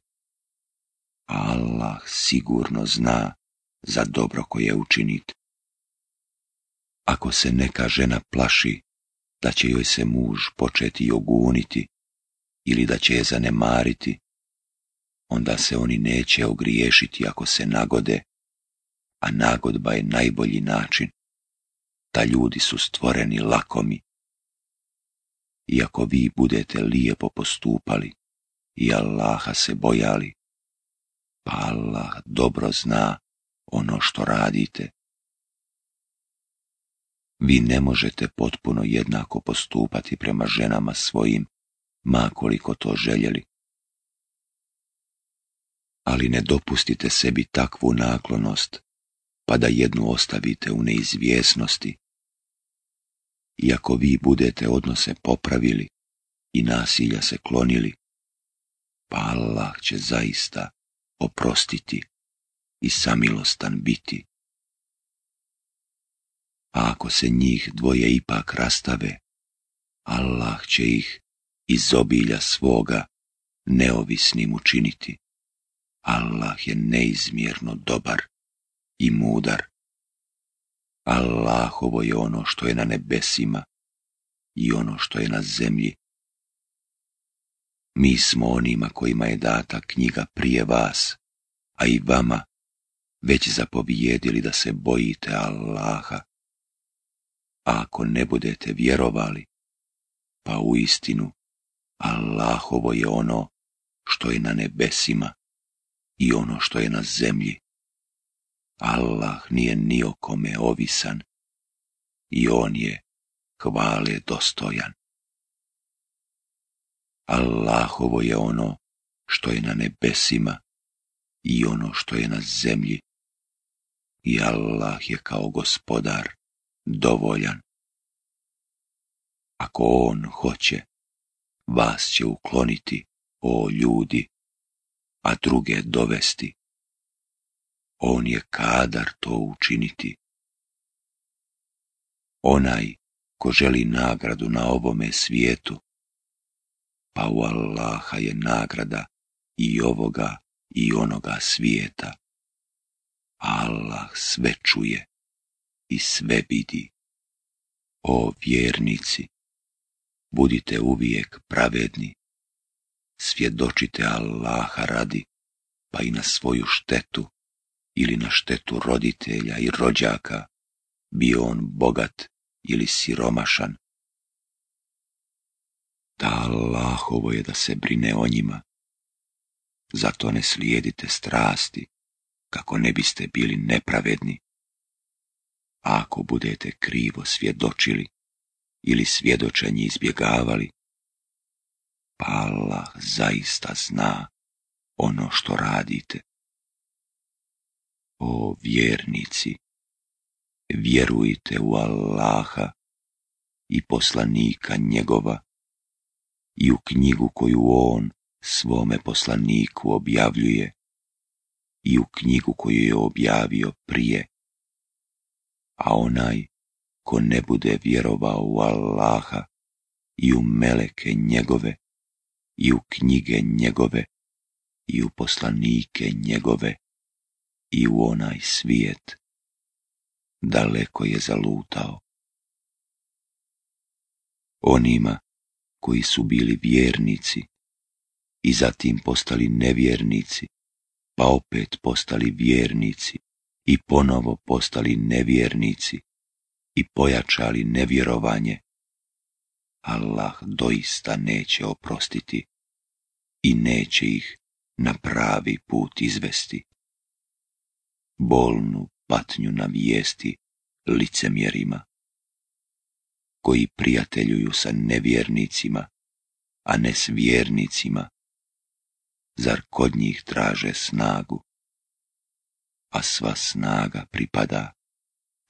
[SPEAKER 1] Allah sigurno zna za dobro koje učinite. Ako se neka žena plaši da će joj se muž početi oguniti ili da će je zanemariti, onda se oni neće ogriješiti ako se nagode a nagodba je najbolji način. Ta ljudi su stvoreni lakomi. I vi budete lijepo postupali i Allaha se bojali, pa Allah dobro zna ono što radite. Vi ne možete potpuno jednako postupati prema ženama svojim, makoliko to željeli. Ali ne dopustite sebi takvu naklonost pa da jednu ostavite u neizvjesnosti. I ako vi budete odnose popravili i nasilja se klonili, pa Allah će zaista oprostiti i samilostan biti. A ako se njih dvoje ipak rastave, Allah će ih iz obilja svoga neovisnim učiniti. Allah je neizmjerno dobar i mudar. Allahovo je ono što je na nebesima i ono što je na zemlji. Mi smo onima kojima je data knjiga prije vas, a i vama već zapobijedili da se bojite Allaha. A ako ne budete vjerovali, pa u istinu Allahovo je ono što je na nebesima i ono što je na zemlji. Allah nije ni o kome ovisan i on je hvale dostojan. Allahovo je ono što je na nebesima i ono što je na zemlji. I Allah je kao gospodar dovoljan. Ako on hoće, vas će ukloniti, o ljudi, a druge dovesti on je kadar to učiniti. Onaj ko želi nagradu na ovome svijetu, pa u Allaha je nagrada i ovoga i onoga svijeta. Allah sve čuje i sve vidi. O vjernici, budite uvijek pravedni, svjedočite Allaha radi, pa i na svoju štetu ili na štetu roditelja i rođaka, bio on bogat ili siromašan. Da Allahovo je da se brine o njima. Zato ne slijedite strasti, kako ne biste bili nepravedni. ako budete krivo svjedočili ili svjedočenje izbjegavali, pa Allah zaista zna ono što radite. O vjernici, vjerujte u Allaha i poslanika njegova i u knjigu koju on svome poslaniku objavljuje i u knjigu koju je objavio prije. A onaj ko ne bude vjerovao u Allaha i u meleke njegove i u knjige njegove i u poslanike njegove i u onaj svijet. Daleko je zalutao. Onima koji su bili vjernici i zatim postali nevjernici, pa opet postali vjernici i ponovo postali nevjernici i pojačali nevjerovanje. Allah doista neće oprostiti i neće ih na pravi put izvesti bolnu patnju na vijesti licemjerima, koji prijateljuju sa nevjernicima, a ne s vjernicima, zar kod njih traže snagu, a sva snaga pripada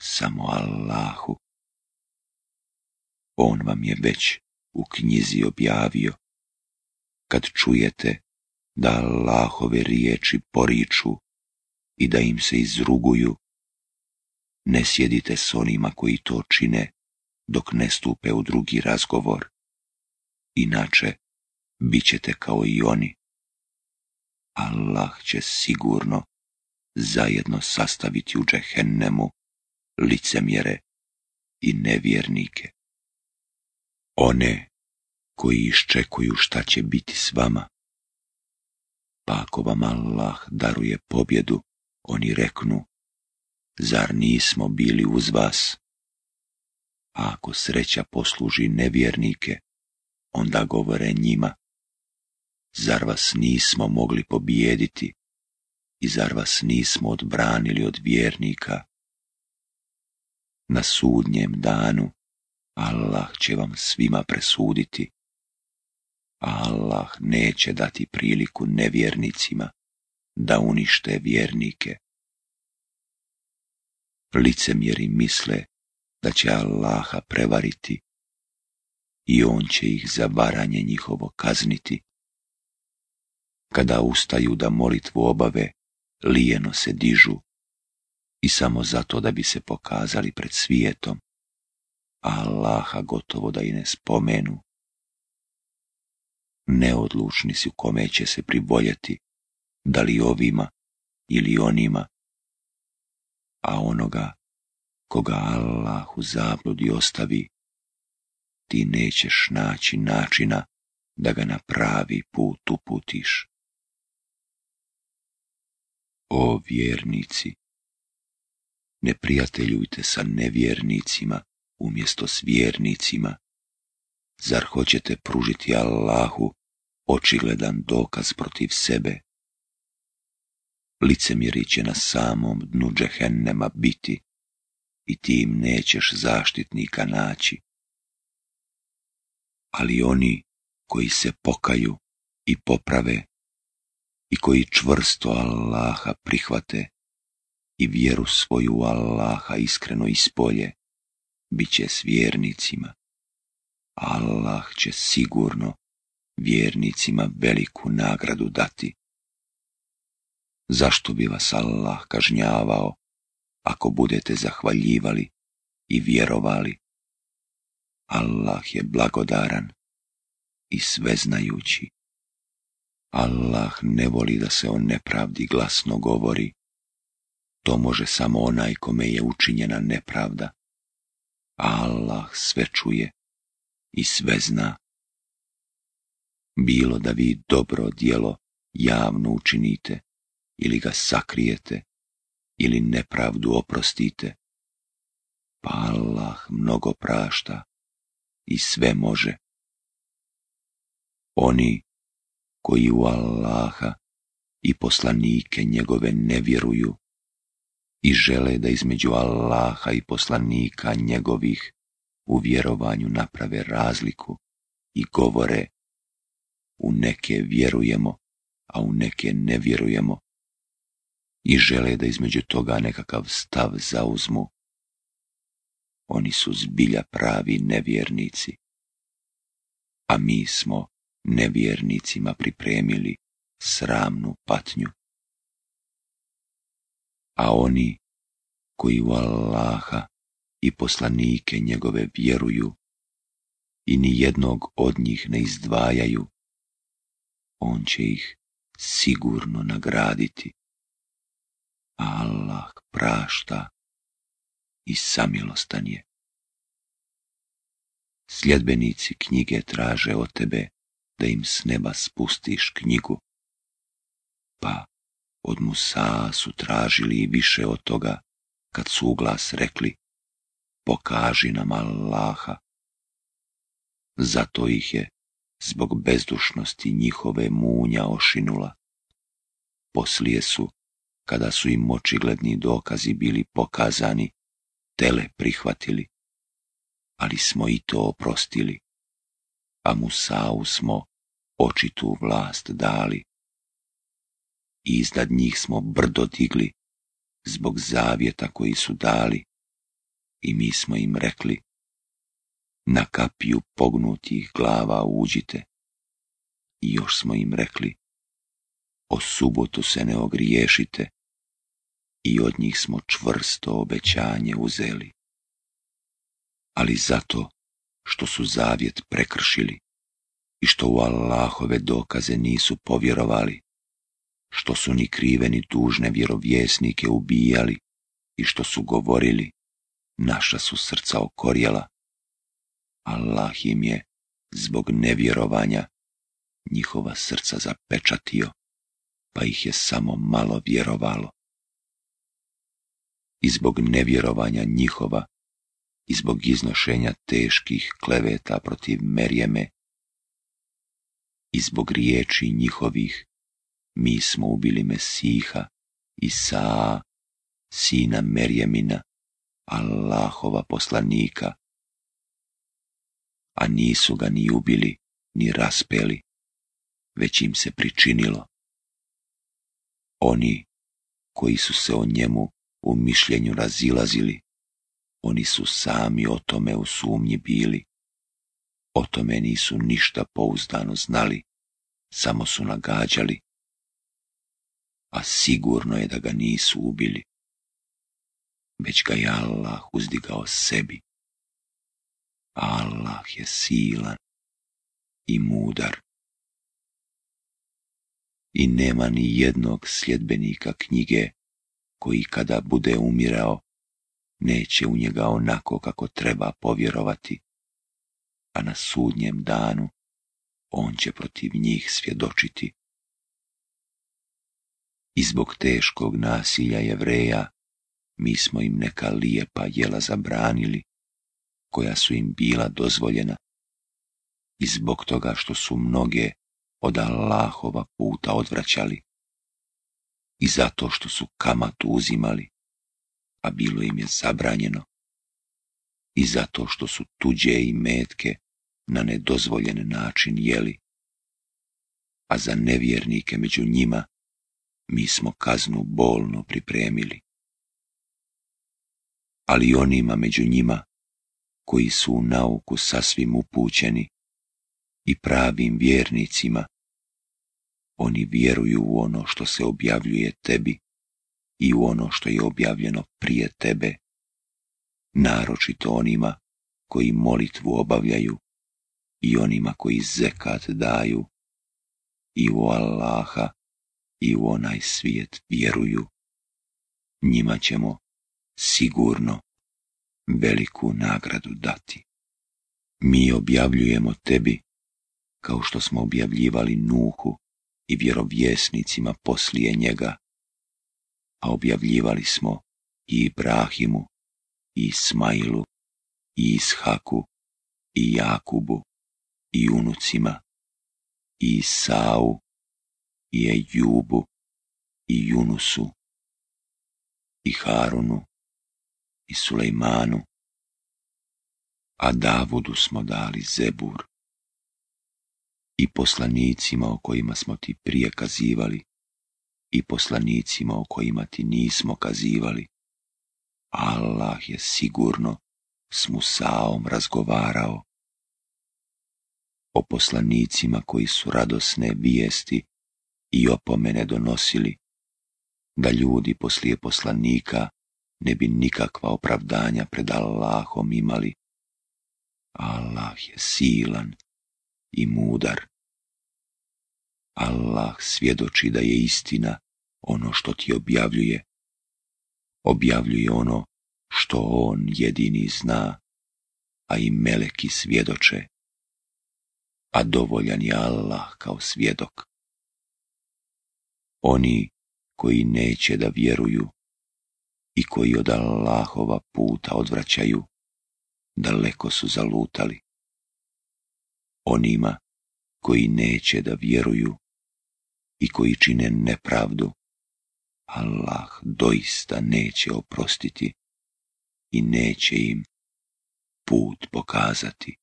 [SPEAKER 1] samo Allahu. On vam je već u knjizi objavio, kad čujete da Allahove riječi poriču, i da im se izruguju. Ne sjedite s onima koji to čine, dok ne stupe u drugi razgovor. Inače, bit ćete kao i oni. Allah će sigurno zajedno sastaviti u džehennemu licemjere i nevjernike. One koji iščekuju šta će biti s vama. Pa ako vam Allah daruje pobjedu, oni reknu, zar nismo bili uz vas? A ako sreća posluži nevjernike, onda govore njima, zar vas nismo mogli pobijediti i zar vas nismo odbranili od vjernika? Na sudnjem danu Allah će vam svima presuditi. Allah neće dati priliku nevjernicima da unište vjernike. Licemjeri misle da će Allaha prevariti i on će ih za varanje njihovo kazniti. Kada ustaju da molitvu obave, lijeno se dižu i samo zato da bi se pokazali pred svijetom, a Allaha gotovo da i ne spomenu. Neodlučni su kome će se privoljeti, da li ovima ili onima, a onoga koga Allah u zabludi ostavi, ti nećeš naći načina da ga na pravi put uputiš. O vjernici, ne prijateljujte sa nevjernicima umjesto s vjernicima. Zar hoćete pružiti Allahu očigledan dokaz protiv sebe? licemjeri će na samom dnu džehennema biti i ti im nećeš zaštitnika naći. Ali oni koji se pokaju i poprave i koji čvrsto Allaha prihvate i vjeru svoju Allaha iskreno ispolje, bit će s vjernicima. Allah će sigurno vjernicima veliku nagradu dati zašto bi vas Allah kažnjavao ako budete zahvaljivali i vjerovali. Allah je blagodaran i sveznajući. Allah ne voli da se o nepravdi glasno govori. To može samo onaj kome je učinjena nepravda. Allah sve čuje i sve zna. Bilo da vi dobro djelo javno učinite ili ga sakrijete, ili nepravdu oprostite. Pa Allah mnogo prašta i sve može. Oni koji u Allaha i poslanike njegove ne vjeruju i žele da između Allaha i poslanika njegovih u vjerovanju naprave razliku i govore u neke vjerujemo, a u neke ne vjerujemo i žele da između toga nekakav stav zauzmu. Oni su zbilja pravi nevjernici. A mi smo nevjernicima pripremili sramnu patnju. A oni koji u Allaha i poslanike njegove vjeruju i ni jednog od njih ne izdvajaju, on će ih sigurno nagraditi. Allah prašta i samilostan je. Sljedbenici knjige traže od tebe da im s neba spustiš knjigu, pa od Musa su tražili i više od toga kad su u glas rekli pokaži nam Allaha. Zato ih je zbog bezdušnosti njihove munja ošinula. Poslije su kada su im očigledni dokazi bili pokazani, tele prihvatili, ali smo i to oprostili, a Musau smo očitu vlast dali. I iznad njih smo brdo digli, zbog zavjeta koji su dali, i mi smo im rekli, na kapiju pognutih glava uđite. I još smo im rekli, o subotu se ne ogriješite, i od njih smo čvrsto obećanje uzeli. Ali zato što su zavjet prekršili i što u Allahove dokaze nisu povjerovali, što su ni krive ni tužne vjerovjesnike ubijali i što su govorili, naša su srca okorjela. Allah im je, zbog nevjerovanja, njihova srca zapečatio, pa ih je samo malo vjerovalo i zbog nevjerovanja njihova i zbog iznošenja teških kleveta protiv Merjeme i zbog riječi njihovih mi smo ubili Mesiha Saa, sina Merjemina, Allahova poslanika, a nisu ga ni ubili, ni raspeli, već im se pričinilo. Oni koji su se o njemu u mišljenju razilazili, oni su sami o tome u sumnji bili. O tome nisu ništa pouzdano znali, samo su nagađali. A sigurno je da ga nisu ubili. Već ga je Allah uzdigao sebi. Allah je silan i mudar. I nema ni jednog sljedbenika knjige koji kada bude umirao, neće u njega onako kako treba povjerovati, a na sudnjem danu on će protiv njih svjedočiti. I zbog teškog nasilja jevreja mi smo im neka lijepa jela zabranili, koja su im bila dozvoljena, i zbog toga što su mnoge od Allahova puta odvraćali i zato što su kamatu uzimali, a bilo im je zabranjeno, i zato što su tuđe i metke na nedozvoljen način jeli, a za nevjernike među njima mi smo kaznu bolno pripremili. Ali onima među njima koji su u nauku sasvim upućeni i pravim vjernicima oni vjeruju u ono što se objavljuje tebi i u ono što je objavljeno prije tebe, naročito onima koji molitvu obavljaju i onima koji zekat daju i u Allaha i u onaj svijet vjeruju. Njima ćemo sigurno veliku nagradu dati. Mi objavljujemo tebi, kao što smo objavljivali Nuhu i vjerovjesnicima poslije njega, a objavljivali smo i Ibrahimu, i Ismailu, i Ishaku, i Jakubu, i unucima, i Sa'u, i Ejubu, i Junusu, i Harunu, i Sulejmanu, a Davudu smo dali Zebur i poslanicima o kojima smo ti prije kazivali i poslanicima o kojima ti nismo kazivali. Allah je sigurno s Musaom razgovarao. O poslanicima koji su radosne vijesti i opomene donosili, da ljudi poslije poslanika ne bi nikakva opravdanja pred Allahom imali. Allah je silan i mudar. Allah svjedoči da je istina ono što ti objavljuje. Objavljuje ono što On jedini zna, a i meleki svjedoče. A dovoljan je Allah kao svjedok. Oni koji neće da vjeruju i koji od Allahova puta odvraćaju, daleko su zalutali. Onima koji neće da vjeruju i koji čine nepravdu, Allah doista neće oprostiti i neće im put pokazati,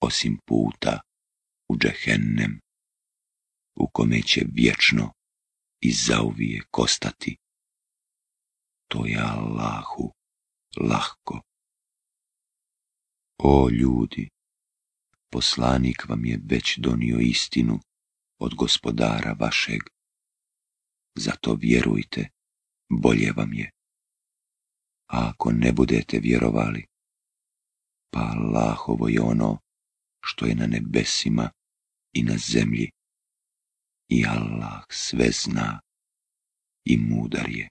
[SPEAKER 1] osim puta u džehennem, u kome će vječno i zauvijek ostati. To je Allahu lahko. O ljudi, poslanik vam je već donio istinu od gospodara vašeg. Zato vjerujte, bolje vam je. A ako ne budete vjerovali, pa Allahovo je ono što je na nebesima i na zemlji. I Allah sve zna i mudar je.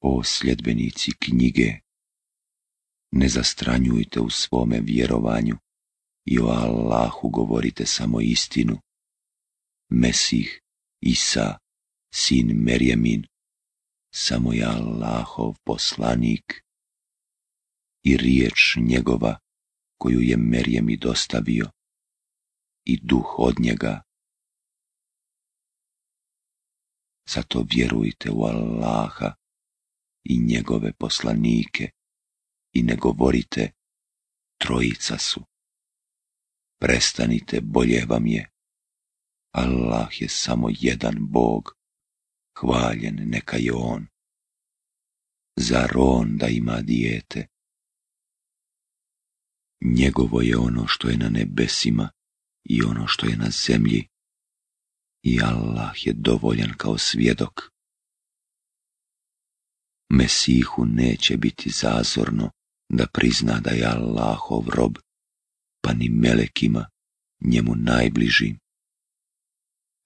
[SPEAKER 1] O sljedbenici knjige, ne zastranjujte u svome vjerovanju i o Allahu govorite samo istinu Mesih, Isa, sin Merjemin, samo je Allahov poslanik i riječ njegova koju je Merjemi dostavio i duh od njega. Zato vjerujte u Allaha i njegove poslanike i ne govorite trojica su. Prestanite, bolje vam je. Allah je samo jedan Bog, hvaljen neka je On. Zar On da ima dijete? Njegovo je ono što je na nebesima i ono što je na zemlji, i Allah je dovoljan kao svjedok. Mesihu neće biti zazorno da prizna da je Allahov rob, pa ni melekima, njemu najbližim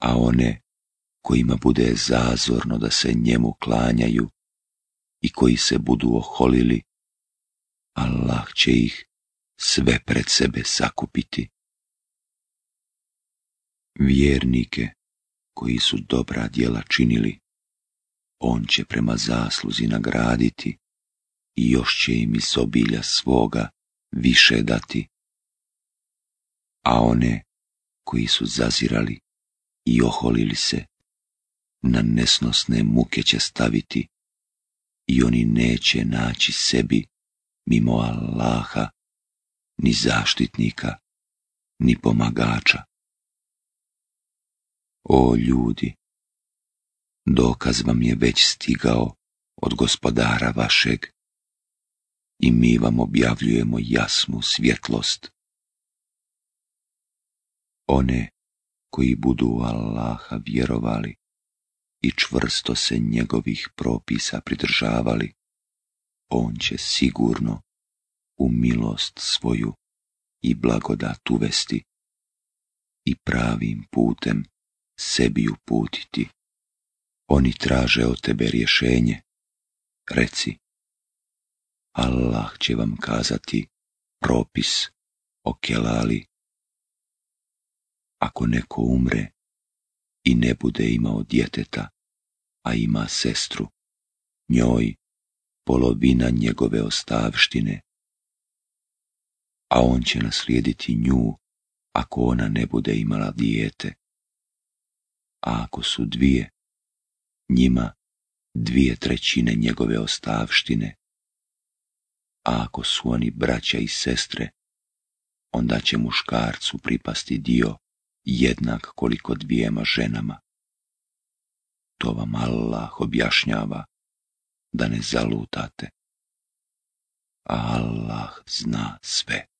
[SPEAKER 1] a one kojima bude zazorno da se njemu klanjaju i koji se budu oholili, Allah će ih sve pred sebe sakupiti. Vjernike koji su dobra djela činili, on će prema zasluzi nagraditi i još će im iz obilja svoga više dati. A one koji su zazirali i oholili se, na nesnosne muke će staviti i oni neće naći sebi mimo Allaha, ni zaštitnika, ni pomagača. O ljudi, dokaz vam je već stigao od gospodara vašeg i mi vam objavljujemo jasnu svjetlost. One koji budu u Allaha vjerovali i čvrsto se njegovih propisa pridržavali, on će sigurno u milost svoju i blagodat uvesti i pravim putem sebi uputiti. Oni traže od tebe rješenje. Reci, Allah će vam kazati propis o kelali ako neko umre i ne bude imao djeteta, a ima sestru, njoj polovina njegove ostavštine, a on će naslijediti nju ako ona ne bude imala dijete. A ako su dvije, njima dvije trećine njegove ostavštine. A ako su oni braća i sestre, onda će muškarcu pripasti dio jednak koliko dvijema ženama. To vam Allah objašnjava da ne zalutate. Allah zna sve.